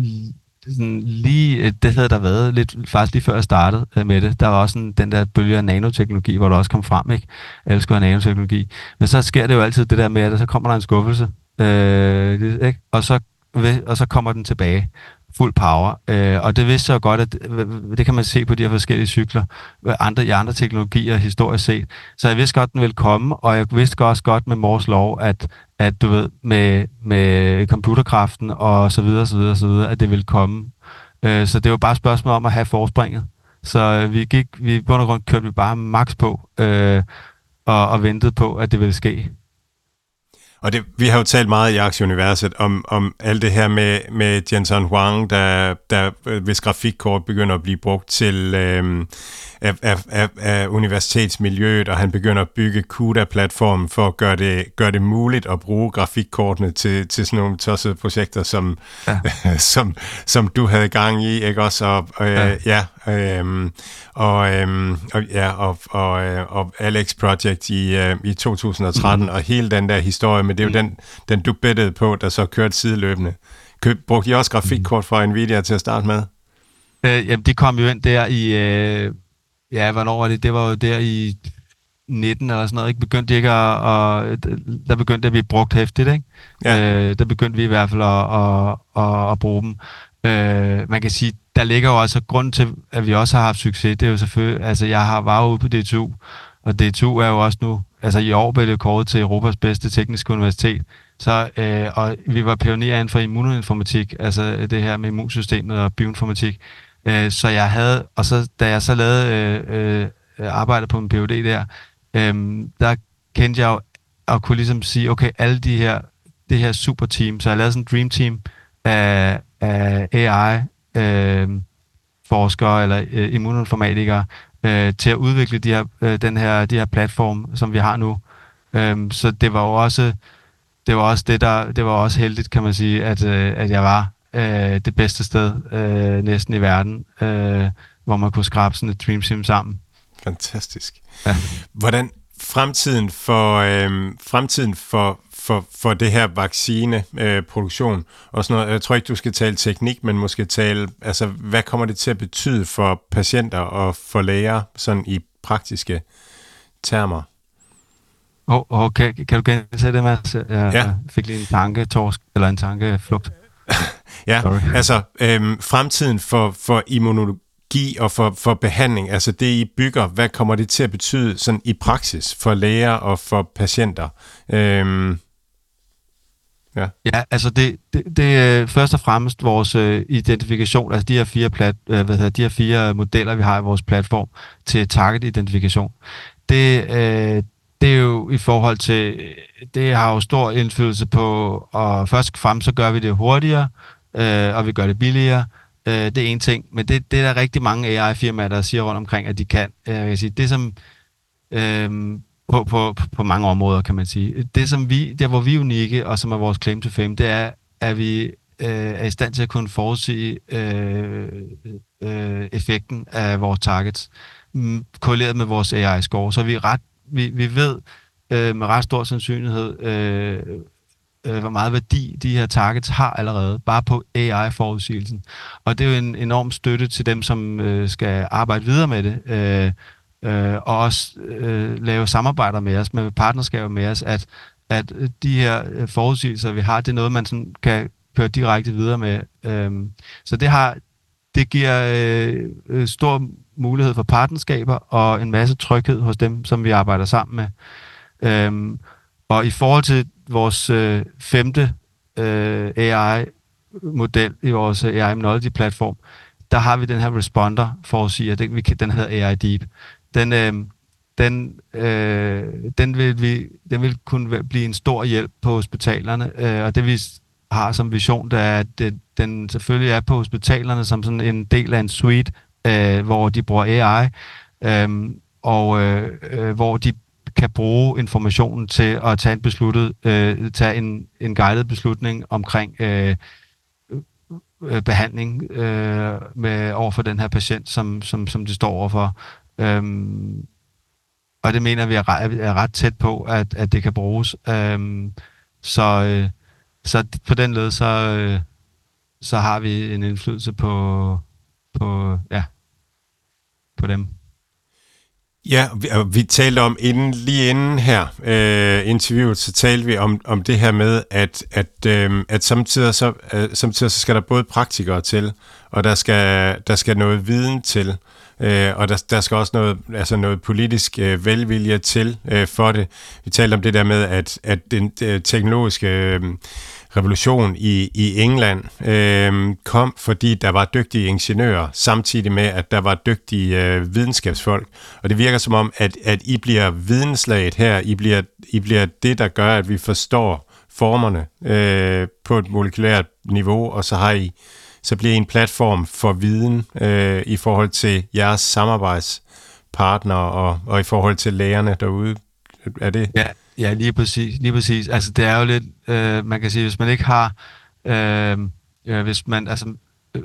sådan lige, øh, det havde der været lidt, faktisk lige før jeg startede øh, med det. Der var også sådan, den der bølge af nanoteknologi, hvor der også kom frem, ikke? Jeg elsker nanoteknologi. Men så sker det jo altid det der med, at så kommer der en skuffelse, øh, ikke? Og, så, og så kommer den tilbage fuld power. Øh, og det vidste jeg godt, at øh, øh, det kan man se på de her forskellige cykler, øh, andre, i andre teknologier historisk set. Så jeg vidste godt, at den ville komme, og jeg vidste også godt med Mors lov, at, at du ved, med, med computerkraften og så videre, så videre, så videre, at det ville komme. Øh, så det var bare et spørgsmål om at have forspringet. Så øh, vi gik, vi på grund kørte vi bare max på, øh, og, og ventede på, at det ville ske. Og det, vi har jo talt meget i Aktieuniverset om, om alt det her med, med Jensen Huang, der, der hvis grafikkort begynder at blive brugt til øh, af, af, af, af universitetsmiljøet, og han begynder at bygge CUDA-platformen for at gøre det, gøre det muligt at bruge grafikkortene til, til sådan nogle tossede projekter, som, ja. *laughs* som, som du havde gang i, ikke også? Og, og, ja. ja øhm, og, øhm, og, ja, og, og, øh, og Alex Project i, øh, i 2013, mm. og hele den der historie, men det er jo mm. den, den du bettede på, der så kørte sideløbende. Køb, brugte I også grafikkort fra Nvidia til at starte med? Øh, jamen, de kom jo ind der i... Øh ja, hvornår var det? Det var jo der i 19 eller sådan noget, ikke? Begyndte ikke at, at der begyndte at blive brugt hæftigt, ikke? Ja. Øh, der begyndte vi i hvert fald at, at, at, at bruge dem. Øh, man kan sige, der ligger jo altså grund til, at vi også har haft succes, det er jo selvfølgelig, altså jeg har var ude på DTU, og DTU er jo også nu, altså i år blev det kåret til Europas bedste tekniske universitet, så, øh, og vi var pionerer inden for immuninformatik, altså det her med immunsystemet og bioinformatik, Øh, så jeg havde, og så da jeg så lavede øh, øh, arbejde på en PhD der, øh, der kendte jeg jo at kunne ligesom sige, okay, alle de her, det her super team, så jeg lavede sådan en dream team af, af AI, øh, forskere eller øh, immuninformatikere, øh, til at udvikle de her, øh, den her, de her platform, som vi har nu. Øh, så det var jo også, det var også det der, det var også heldigt, kan man sige, at, øh, at jeg var øh, det bedste sted øh, næsten i verden, øh, hvor man kunne skrabe sådan et Dream Sim sammen. Fantastisk. Ja. Hvordan fremtiden for øh, fremtiden for for, for det her vaccineproduktion øh, og sådan noget. Jeg tror ikke, du skal tale teknik, men måske tale, altså, hvad kommer det til at betyde for patienter og for læger, sådan i praktiske termer? Oh, okay. Kan du gentage det, Mads? Jeg ja. fik lige en tanke, torsk, eller en tankeflugt. *laughs* ja, Sorry. altså øhm, fremtiden for, for immunologi og for, for behandling, altså det I bygger, hvad kommer det til at betyde sådan i praksis for læger og for patienter? Øhm, Ja. ja, altså det, det, det er først og fremmest vores øh, identifikation, altså de her fire plat, øh, hvad hedder, de her fire modeller, vi har i vores platform til target identifikation. Det, øh, det er jo i forhold til, det har jo stor indflydelse på, og først og fremmest så gør vi det hurtigere, øh, og vi gør det billigere. Øh, det er en ting, men det, det er der rigtig mange AI-firmaer, der siger rundt omkring, at de kan. Øh, jeg kan sige, det som øh, på, på, på mange områder, kan man sige. Det, som vi, der hvor vi er unikke, og som er vores claim to fame, det er, at vi øh, er i stand til at kunne forudsige øh, øh, effekten af vores targets, mm, korreleret med vores AI-score. Så vi ret vi, vi ved øh, med ret stor sandsynlighed, øh, øh, hvor meget værdi de her targets har allerede, bare på AI-forudsigelsen. Og det er jo en enorm støtte til dem, som øh, skal arbejde videre med det, øh, øh, og også øh, lave samarbejder med os, med partnerskaber med os, at, at de her øh, forudsigelser, vi har, det er noget, man sådan kan køre direkte videre med. Øh, så det har det giver øh, øh, stor mulighed for partnerskaber og en masse tryghed hos dem, som vi arbejder sammen med. Øhm, og i forhold til vores øh, femte øh, AI-model i vores øh, AI Knowledge-platform, der har vi den her responder for at sige, at den, vi, den hedder AI Deep. Den, øh, den, øh, den, vil vi, den vil kunne blive en stor hjælp på hospitalerne, øh, og det vi har som vision, det er, at det, den selvfølgelig er på hospitalerne som sådan en del af en suite, øh, hvor de bruger AI, øh, og øh, øh, hvor de kan bruge informationen til at tage en besluttet, øh, tage en, en guided beslutning omkring øh, øh, behandling øh, med over for den her patient, som, som, som de står overfor. Øhm, og det mener vi er, er ret tæt på, at, at det kan bruges. Øhm, så, øh, så på den led, så, øh, så har vi en indflydelse på, på, ja, på dem. Ja, vi, øh, vi talte om inden, lige inden her øh, interviewet, så talte vi om, om det her med, at, at, øh, at samtidig, så, øh, samtidig så skal der både praktikere til, og der skal, der skal noget viden til, øh, og der, der skal også noget, altså noget politisk øh, velvilje til øh, for det. Vi talte om det der med, at, at den øh, teknologiske... Øh, revolution i, i England øh, kom, fordi der var dygtige ingeniører, samtidig med, at der var dygtige øh, videnskabsfolk. Og det virker som om, at, at I bliver videnslaget her, I bliver, I bliver det, der gør, at vi forstår formerne øh, på et molekylært niveau, og så har I så bliver I en platform for viden øh, i forhold til jeres samarbejdspartnere og, og i forhold til lægerne derude. Er det? Ja, Ja, lige præcis. Lige præcis. Altså, det er jo lidt, øh, man kan sige, hvis man ikke har, øh, øh, hvis man, altså,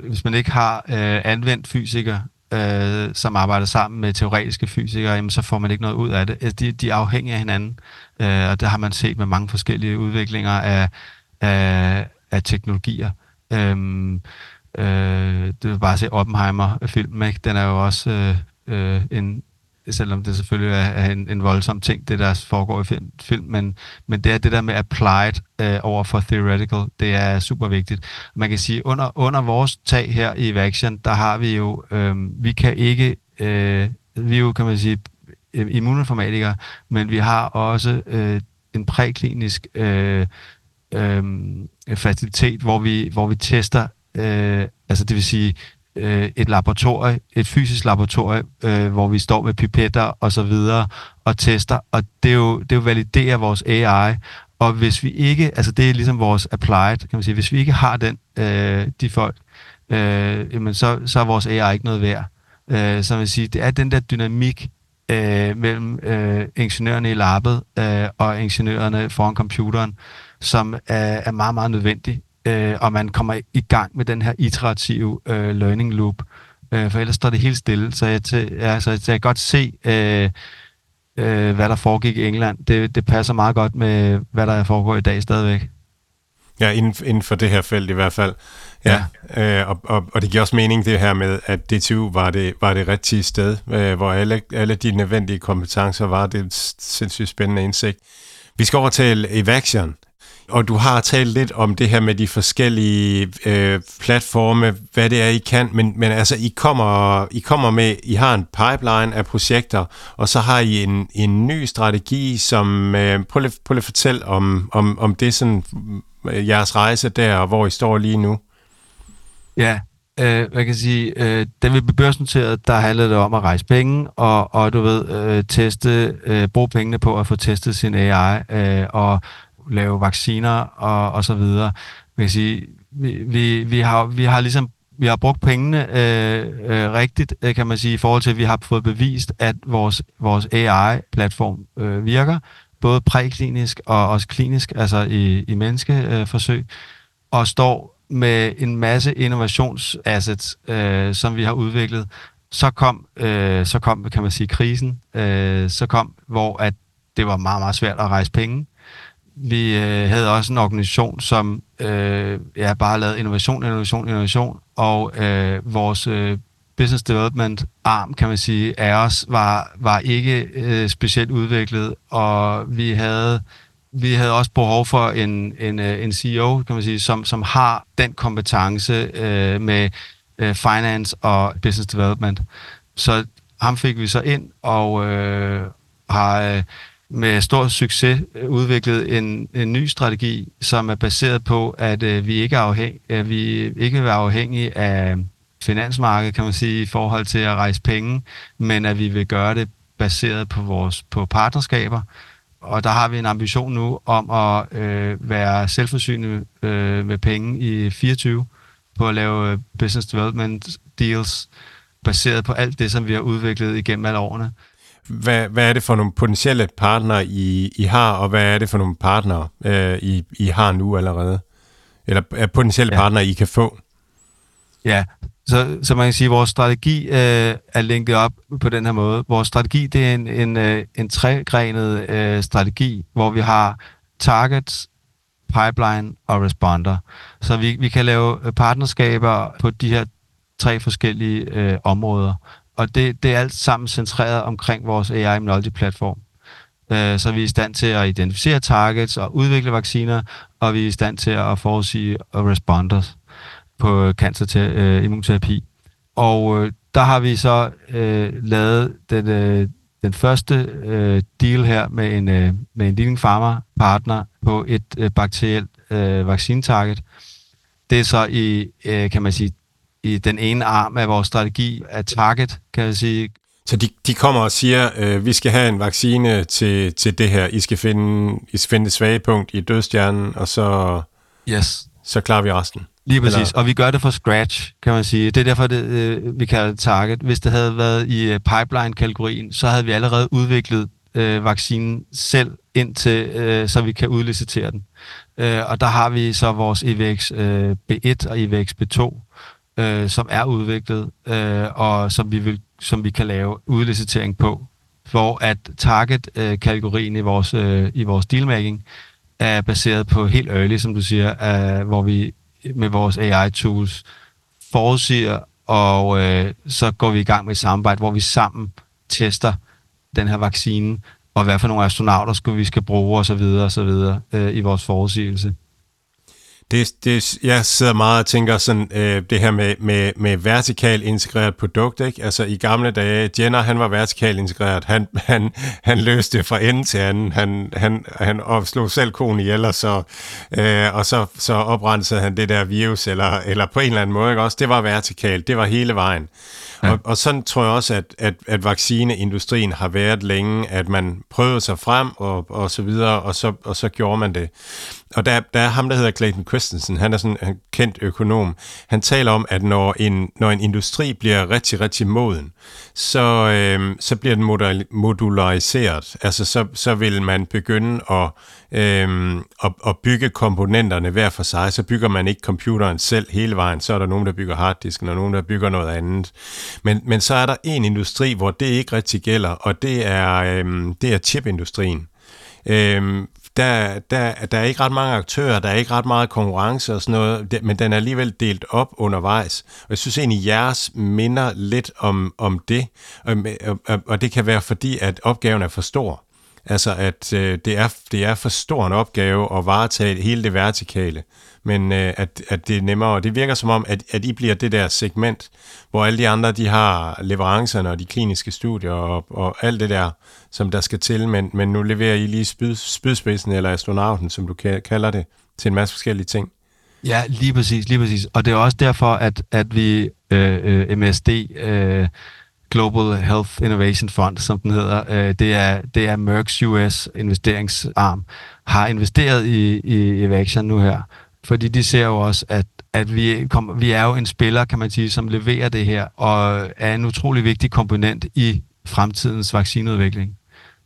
hvis man ikke har øh, anvendt fysikere, øh, som arbejder sammen med teoretiske fysikere, jamen, så får man ikke noget ud af det. Altså, de, de er afhængige af hinanden, øh, og det har man set med mange forskellige udviklinger af, af, af teknologier. Øhm, øh, det vil bare se Oppenheimer-filmen, ikke? den er jo også øh, øh, en, selvom det selvfølgelig er en, en voldsom ting, det der foregår i film, film men, men det er det der med applied øh, over for theoretical, det er super vigtigt. Man kan sige, under, under vores tag her i Vaction, der har vi jo, øh, vi kan ikke, øh, vi er jo, kan man sige, øh, immuninformatikere, men vi har også øh, en præklinisk øh, øh, facilitet, hvor vi, hvor vi tester, øh, altså det vil sige, øh, et laboratorie, et fysisk laboratorie, øh, hvor vi står med pipetter og så videre og tester, og det er jo, det er jo validerer vores AI, og hvis vi ikke, altså det er ligesom vores applied, kan man sige, hvis vi ikke har den, øh, de folk, øh, jamen så, så er vores AI ikke noget værd. Øh, så man sige, det er den der dynamik øh, mellem øh, ingeniørerne i labbet øh, og ingeniørerne foran computeren, som er, er meget, meget nødvendig øh, og man kommer i gang med den her iterative øh, learning loop. Øh, for ellers står det helt stille. Så jeg, til, ja, så jeg, så jeg kan godt se, øh, øh, hvad der foregik i England. Det, det passer meget godt med, hvad der foregår i dag stadigvæk. Ja, inden, inden for det her felt i hvert fald. Ja, ja. Øh, og, og, og det giver også mening det her med, at DTU var det, var det rigtige sted, øh, hvor alle, alle de nødvendige kompetencer var. Det er sindssygt spændende indsigt. Vi skal over til Evaction, og du har talt lidt om det her med de forskellige øh, platforme, hvad det er, I kan, men, men altså, I kommer, I kommer med, I har en pipeline af projekter, og så har I en, en ny strategi, som, øh, prøv, lige, prøv lige at fortælle om, om, om det sådan, øh, jeres rejse der, og hvor I står lige nu. Ja, øh, man kan sige, øh, da vi blev børsnoteret, der handlede det om at rejse penge, og, og du ved, øh, teste, øh, bruge pengene på at få testet sin AI, øh, og lave vacciner og, og så videre. Man kan sige, vi, vi, vi, har, vi har ligesom vi har brugt pengene øh, øh, rigtigt, øh, kan man sige, i forhold til, at vi har fået bevist, at vores, vores AI-platform øh, virker, både præklinisk og også klinisk, altså i, i menneskeforsøg, øh, og står med en masse innovationsassets, øh, som vi har udviklet. Så kom, øh, så kom, kan man sige, krisen. Øh, så kom, hvor at det var meget, meget svært at rejse penge. Vi øh, havde også en organisation, som øh, ja, bare lavede innovation, innovation, innovation, og øh, vores øh, business development arm, kan man sige, af os var, var ikke øh, specielt udviklet, og vi havde vi havde også behov for en, en, øh, en CEO, kan man sige, som, som har den kompetence øh, med øh, finance og business development. Så ham fik vi så ind og øh, har øh, med stor succes udviklet en, en ny strategi, som er baseret på, at øh, vi ikke er afhæng, øh, vi ikke vil være afhængige af finansmarkedet, kan man sige, i forhold til at rejse penge, men at vi vil gøre det baseret på vores på partnerskaber. Og der har vi en ambition nu om at øh, være selvforsynende øh, med penge i 24 på at lave øh, business development deals baseret på alt det, som vi har udviklet igennem alle årene. Hvad, hvad er det for nogle potentielle partnere, I, I har, og hvad er det for nogle partnere, øh, I, I har nu allerede? Eller er potentielle ja. partnere, I kan få? Ja, så, så man kan sige, at vores strategi øh, er linket op på den her måde. Vores strategi det er en, en, øh, en tregrenet øh, strategi, hvor vi har targets, pipeline og responder. Så vi, vi kan lave øh, partnerskaber på de her tre forskellige øh, områder. Og det, det er alt sammen centreret omkring vores AI Immunology platform. Øh, så vi er i stand til at identificere targets og udvikle vacciner, og vi er i stand til at forudsige responders på cancer til øh, immunterapi. Og øh, der har vi så øh, lavet den, øh, den første øh, deal her med en, øh, med en leading pharma partner på et øh, bakterielt øh, vaccinetarget. Det er så i, øh, kan man sige, i den ene arm af vores strategi af target, kan jeg sige. Så de, de kommer og siger, øh, vi skal have en vaccine til, til det her. I skal finde, I skal finde det svage punkt i dødstjernen, og så, yes. så klarer vi resten. Lige præcis, Eller? og vi gør det fra scratch, kan man sige. Det er derfor, det, øh, vi kalder det target. Hvis det havde været i øh, pipeline-kategorien, så havde vi allerede udviklet øh, vaccinen selv indtil, øh, så vi kan udlicitere den. Øh, og der har vi så vores EVX øh, B1 og EVX B2, øh, som er udviklet, øh, og som vi, vil, som vi kan lave udlicitering på, hvor at target-kategorien i vores, øh, i vores dealmaking er baseret på helt early, som du siger, øh, hvor vi med vores AI-tools forudsiger, og øh, så går vi i gang med et samarbejde, hvor vi sammen tester den her vaccine, og hvad for nogle astronauter skulle vi skal bruge osv. videre øh, i vores forudsigelse. Det, det, jeg sidder meget og tænker sådan, øh, det her med, med, med vertikal integreret produkt, ikke? Altså i gamle dage, Jenner, han var vertikal integreret. Han, han, han løste det fra ende til anden. Han, han, han slog selv konen ihjel, og så, øh, og så, så oprensede han det der virus, eller, eller på en eller anden måde, ikke? Også, det var vertikalt, det var hele vejen. Ja. Og, og sådan tror jeg også, at, at, at vaccineindustrien har været længe, at man prøvede sig frem og, og så videre, og så, og så gjorde man det. Og der, der er ham, der hedder Clayton Christensen, han er sådan en kendt økonom. Han taler om, at når en, når en industri bliver rigtig, rigtig moden, så, øh, så bliver den modulariseret. Altså så, så vil man begynde at, øh, at, at bygge komponenterne hver for sig. Så bygger man ikke computeren selv hele vejen. Så er der nogen, der bygger harddisken, og nogen, der bygger noget andet. Men, men så er der en industri, hvor det ikke rigtig gælder, og det er, øh, det er chipindustrien. Øhm, der, der, der er ikke ret mange aktører, der er ikke ret meget konkurrence og sådan noget, men den er alligevel delt op undervejs. Og jeg synes egentlig, jeres minder lidt om, om det, og, og, og det kan være fordi, at opgaven er for stor. Altså, at øh, det, er, det er for stor en opgave at varetage hele det vertikale, men øh, at, at det er nemmere. Og det virker som om, at, at I bliver det der segment, hvor alle de andre, de har leverancerne og de kliniske studier og, og alt det der, som der skal til, men, men nu leverer I lige spyd, spydspidsen eller astronauten, som du kalder det, til en masse forskellige ting. Ja, lige præcis, lige præcis. Og det er også derfor, at, at vi øh, øh MSD... Øh, Global Health Innovation Fund, som den hedder. Øh, det, er, det er Merck's US investeringsarm, har investeret i, i Evaxion nu her, fordi de ser jo også, at, at vi, kom, vi er jo en spiller, kan man sige, som leverer det her, og er en utrolig vigtig komponent i fremtidens vaccineudvikling.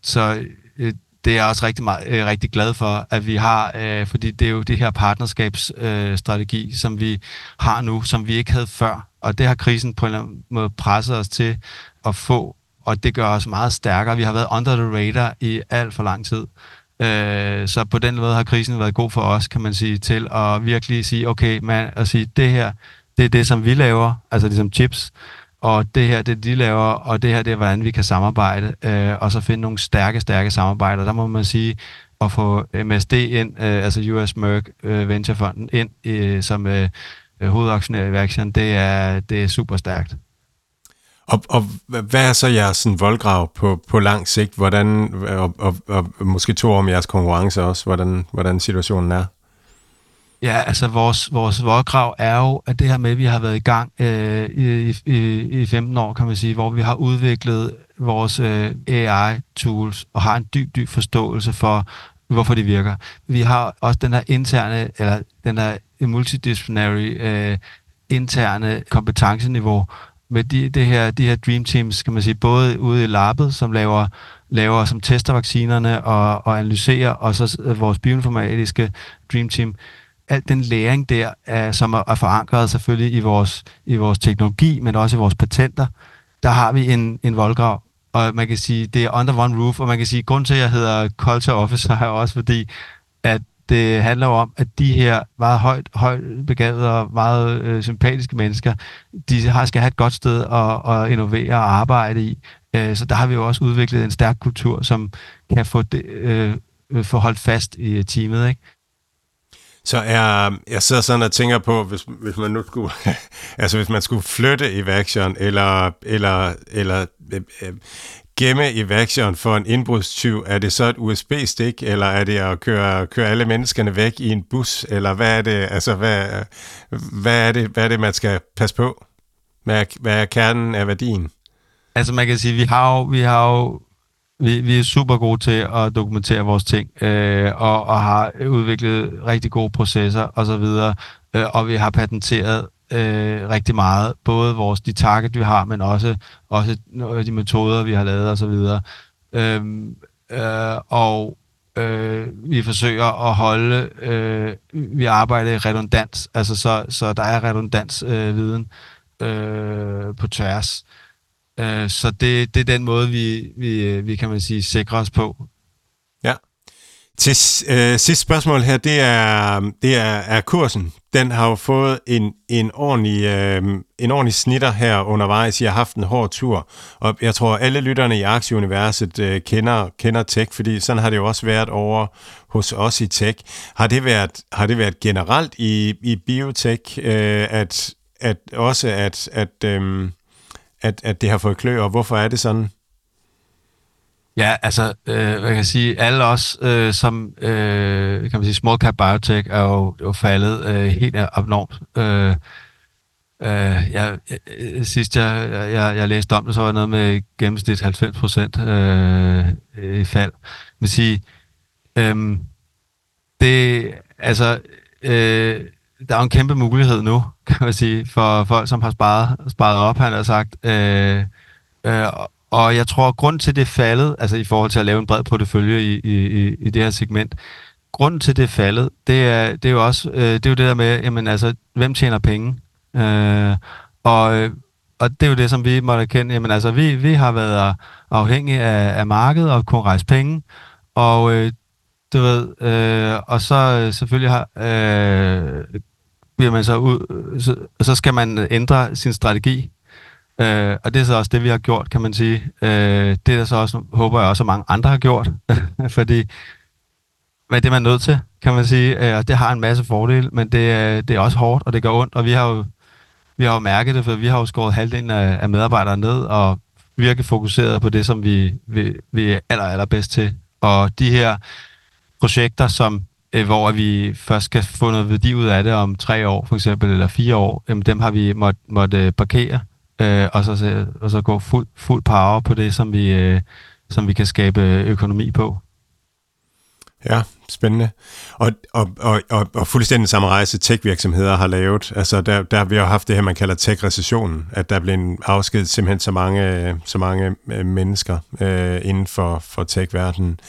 Så øh, det er jeg også rigtig, meget, øh, rigtig glad for, at vi har, øh, fordi det er jo det her partnerskabsstrategi, øh, som vi har nu, som vi ikke havde før. Og det har krisen på en eller anden måde presset os til at få, og det gør os meget stærkere. Vi har været under the radar i alt for lang tid. Øh, så på den måde har krisen været god for os, kan man sige, til at virkelig sige, okay, man, at sige, det her, det er det, som vi laver, altså ligesom chips, og det her, det de laver, og det her, det er, hvordan vi kan samarbejde, øh, og så finde nogle stærke, stærke samarbejder. Der må man sige, at få MSD ind, øh, altså US Merck øh, Venturefonden, ind øh, som øh, hovedaktionær i Vaxion, det er, det er super stærkt. Og, og hvad er så jeres sådan, voldgrav på, på lang sigt? Hvordan, og, og, og måske to om jeres konkurrence også, hvordan, hvordan situationen er? Ja, altså vores, vores voldgrav er jo, at det her med, at vi har været i gang øh, i, i, i 15 år, kan man sige, hvor vi har udviklet vores øh, AI-tools og har en dyb, dyb forståelse for, hvorfor det virker. Vi har også den her interne, eller den her multidisciplinary øh, interne kompetenceniveau, med de, det her, de her Dream Teams, kan man sige, både ude i labbet, som laver, laver som tester vaccinerne og, og analyserer, og så vores bioinformatiske Dream Team, al den læring der, er, som er, er forankret selvfølgelig i vores, i vores teknologi, men også i vores patenter, der har vi en, en voldgrav. Og man kan sige, det er under one roof, og man kan sige, grund til, at jeg hedder Culture Officer, er også fordi, at det handler om, at de her meget højt, højt begavede og meget øh, sympatiske mennesker, de har, skal have et godt sted at, at innovere og arbejde i. Øh, så der har vi jo også udviklet en stærk kultur, som kan få, det, øh, øh få holdt fast i øh, teamet. Ikke? Så er, jeg sidder sådan og tænker på, hvis, hvis man nu skulle, *laughs* altså hvis man skulle flytte i Vaxion, eller, eller, eller øh, øh gemme i Vaxion for en indbrudstyv, er det så et USB-stik, eller er det at køre, køre alle menneskerne væk i en bus, eller hvad er det, altså hvad, hvad, er, det, hvad er det, man skal passe på? Hvad er, hvad er kernen af værdien? Altså man kan sige, vi har jo, vi har jo vi, vi er super gode til at dokumentere vores ting, øh, og, og har udviklet rigtig gode processer osv., øh, og vi har patenteret øh, rigtig meget, både vores de target, vi har, men også, også de metoder, vi har lavet osv. Øhm, øh, og øh, vi forsøger at holde, øh, vi arbejder i redundans, altså så, så der er redundans øh, viden øh, på tværs. Øh, så det, det er den måde, vi, vi, øh, vi kan man sige, sikrer os på. Til øh, sidste spørgsmål her, det er, det er, er kursen. Den har jo fået en, en, ordentlig, øh, en ordentlig snitter her undervejs. Jeg har haft en hård tur, og jeg tror, alle lytterne i Aktieuniverset øh, kender, kender tech, fordi sådan har det jo også været over hos os i tech. Har det været, har det været generelt i, i biotech, øh, at, at også at, at øh, at, at det har fået klø, og hvorfor er det sådan? Ja, altså, øh, jeg kan sige, alle os, øh, som, øh, kan man sige, small cap biotech, er jo, jo faldet øh, helt abnormt. Øh, øh, jeg, øh, sidst jeg, jeg, jeg læste om det, så var det noget med gennemsnit 90 procent øh, i fald. Man sige, øh, det, altså, øh, der er jo en kæmpe mulighed nu, kan man sige, for folk, som har sparet, sparet op, han har sagt. Øh, øh, og jeg tror, at grund til det faldet, altså i forhold til at lave en bred portefølje i, i, i det her segment, grunden til det faldet, det er, det er jo også øh, det, er jo det der med, jamen altså, hvem tjener penge? Øh, og, øh, og det er jo det, som vi måtte erkende. Jamen altså, vi, vi har været afhængige af, af markedet og kunne rejse penge, og øh, du ved, øh, og så øh, selvfølgelig har, øh, bliver man så ud, øh, så, så skal man ændre sin strategi. Øh, og det er så også det, vi har gjort, kan man sige. Øh, det er så også, håber jeg også, at mange andre har gjort. *laughs* fordi, hvad det man nødt til, kan man sige. Øh, og det har en masse fordele, men det, det er også hårdt, og det gør ondt. Og vi har jo, vi har jo mærket det, for vi har jo skåret halvdelen af, af medarbejdere ned, og virkelig fokuseret på det, som vi, vi, vi er aller, allerbedst til. Og de her projekter, som øh, hvor vi først skal få noget værdi ud af det om tre år, for eksempel, eller fire år, jamen, dem har vi måttet måtte øh, parkere, øh, og, så, og så gå fuld, fuld power på det, som vi, øh, som vi kan skabe økonomi på. Ja, spændende. Og, og, og, og, og fuldstændig samme rejse tech-virksomheder har lavet. Altså der, der vi har haft det her, man kalder tech-recessionen, at der er blevet afskedet simpelthen så mange, så mange øh, mennesker øh, inden for, for tech-verdenen.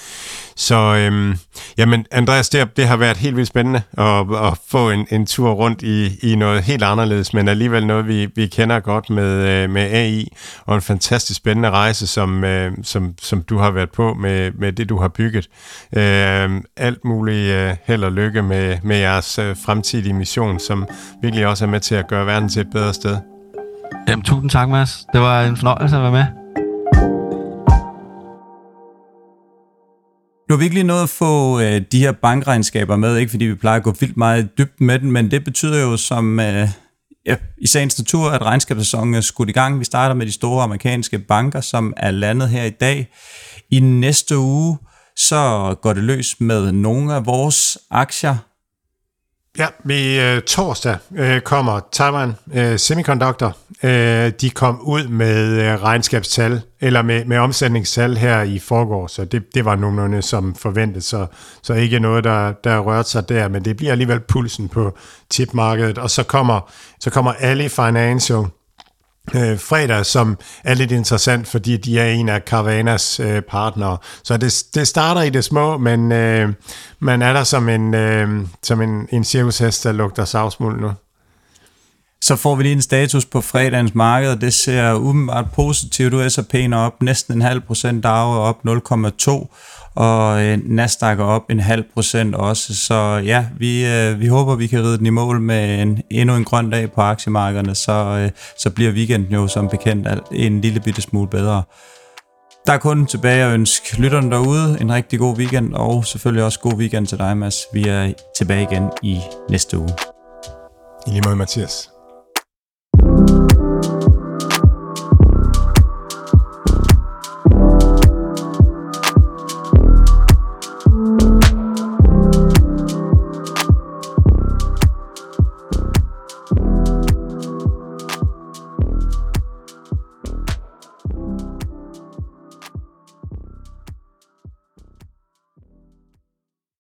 Så øhm, jamen, Andreas, det, det har været helt vildt spændende at, at få en, en tur rundt i, i noget helt anderledes, men alligevel noget, vi, vi kender godt med, øh, med AI, og en fantastisk spændende rejse, som, øh, som, som du har været på med, med det, du har bygget. Øh, alt muligt øh, held og lykke med, med jeres øh, fremtidige mission, som virkelig også er med til at gøre verden til et bedre sted. Jamen, tusind tak, Mads. Det var en fornøjelse at være med. Du har virkelig nået at få øh, de her bankregnskaber med, ikke fordi vi plejer at gå vildt meget dybt med den, men det betyder jo som øh, ja, i sagens natur, at regnskabssæsonen er skudt i gang. Vi starter med de store amerikanske banker, som er landet her i dag. I næste uge, så går det løs med nogle af vores aktier. Ja, vi øh, torsdag øh, kommer Taiwan øh, Semiconductor. Øh, de kom ud med øh, regnskabstal, eller med, med omsætningstal her i forgår, så det, det var nogenlunde som forventet, så, så ikke noget, der, der rørte sig der, men det bliver alligevel pulsen på chipmarkedet. Og så kommer, så kommer Ali Financial øh, fredag, som er lidt interessant, fordi de er en af Caravanas øh, partnere. Så det, det starter i det små, men øh, man er der som en, øh, som en, en cirkushest, der lugter savsmuld nu. Så får vi lige en status på fredagens marked, og det ser umiddelbart positivt ud. S&P'en er op næsten en halv procent, Dow er op 0,2, og øh, Nasdaq er op en halv procent også. Så ja, vi, øh, vi håber, vi kan ride den i mål med en, endnu en grøn dag på aktiemarkederne, så, øh, så bliver weekenden jo som bekendt en lille bitte smule bedre. Der er kun tilbage at ønske lytterne derude en rigtig god weekend, og selvfølgelig også god weekend til dig, Mads. Vi er tilbage igen i næste uge. I lige måde, Mathias.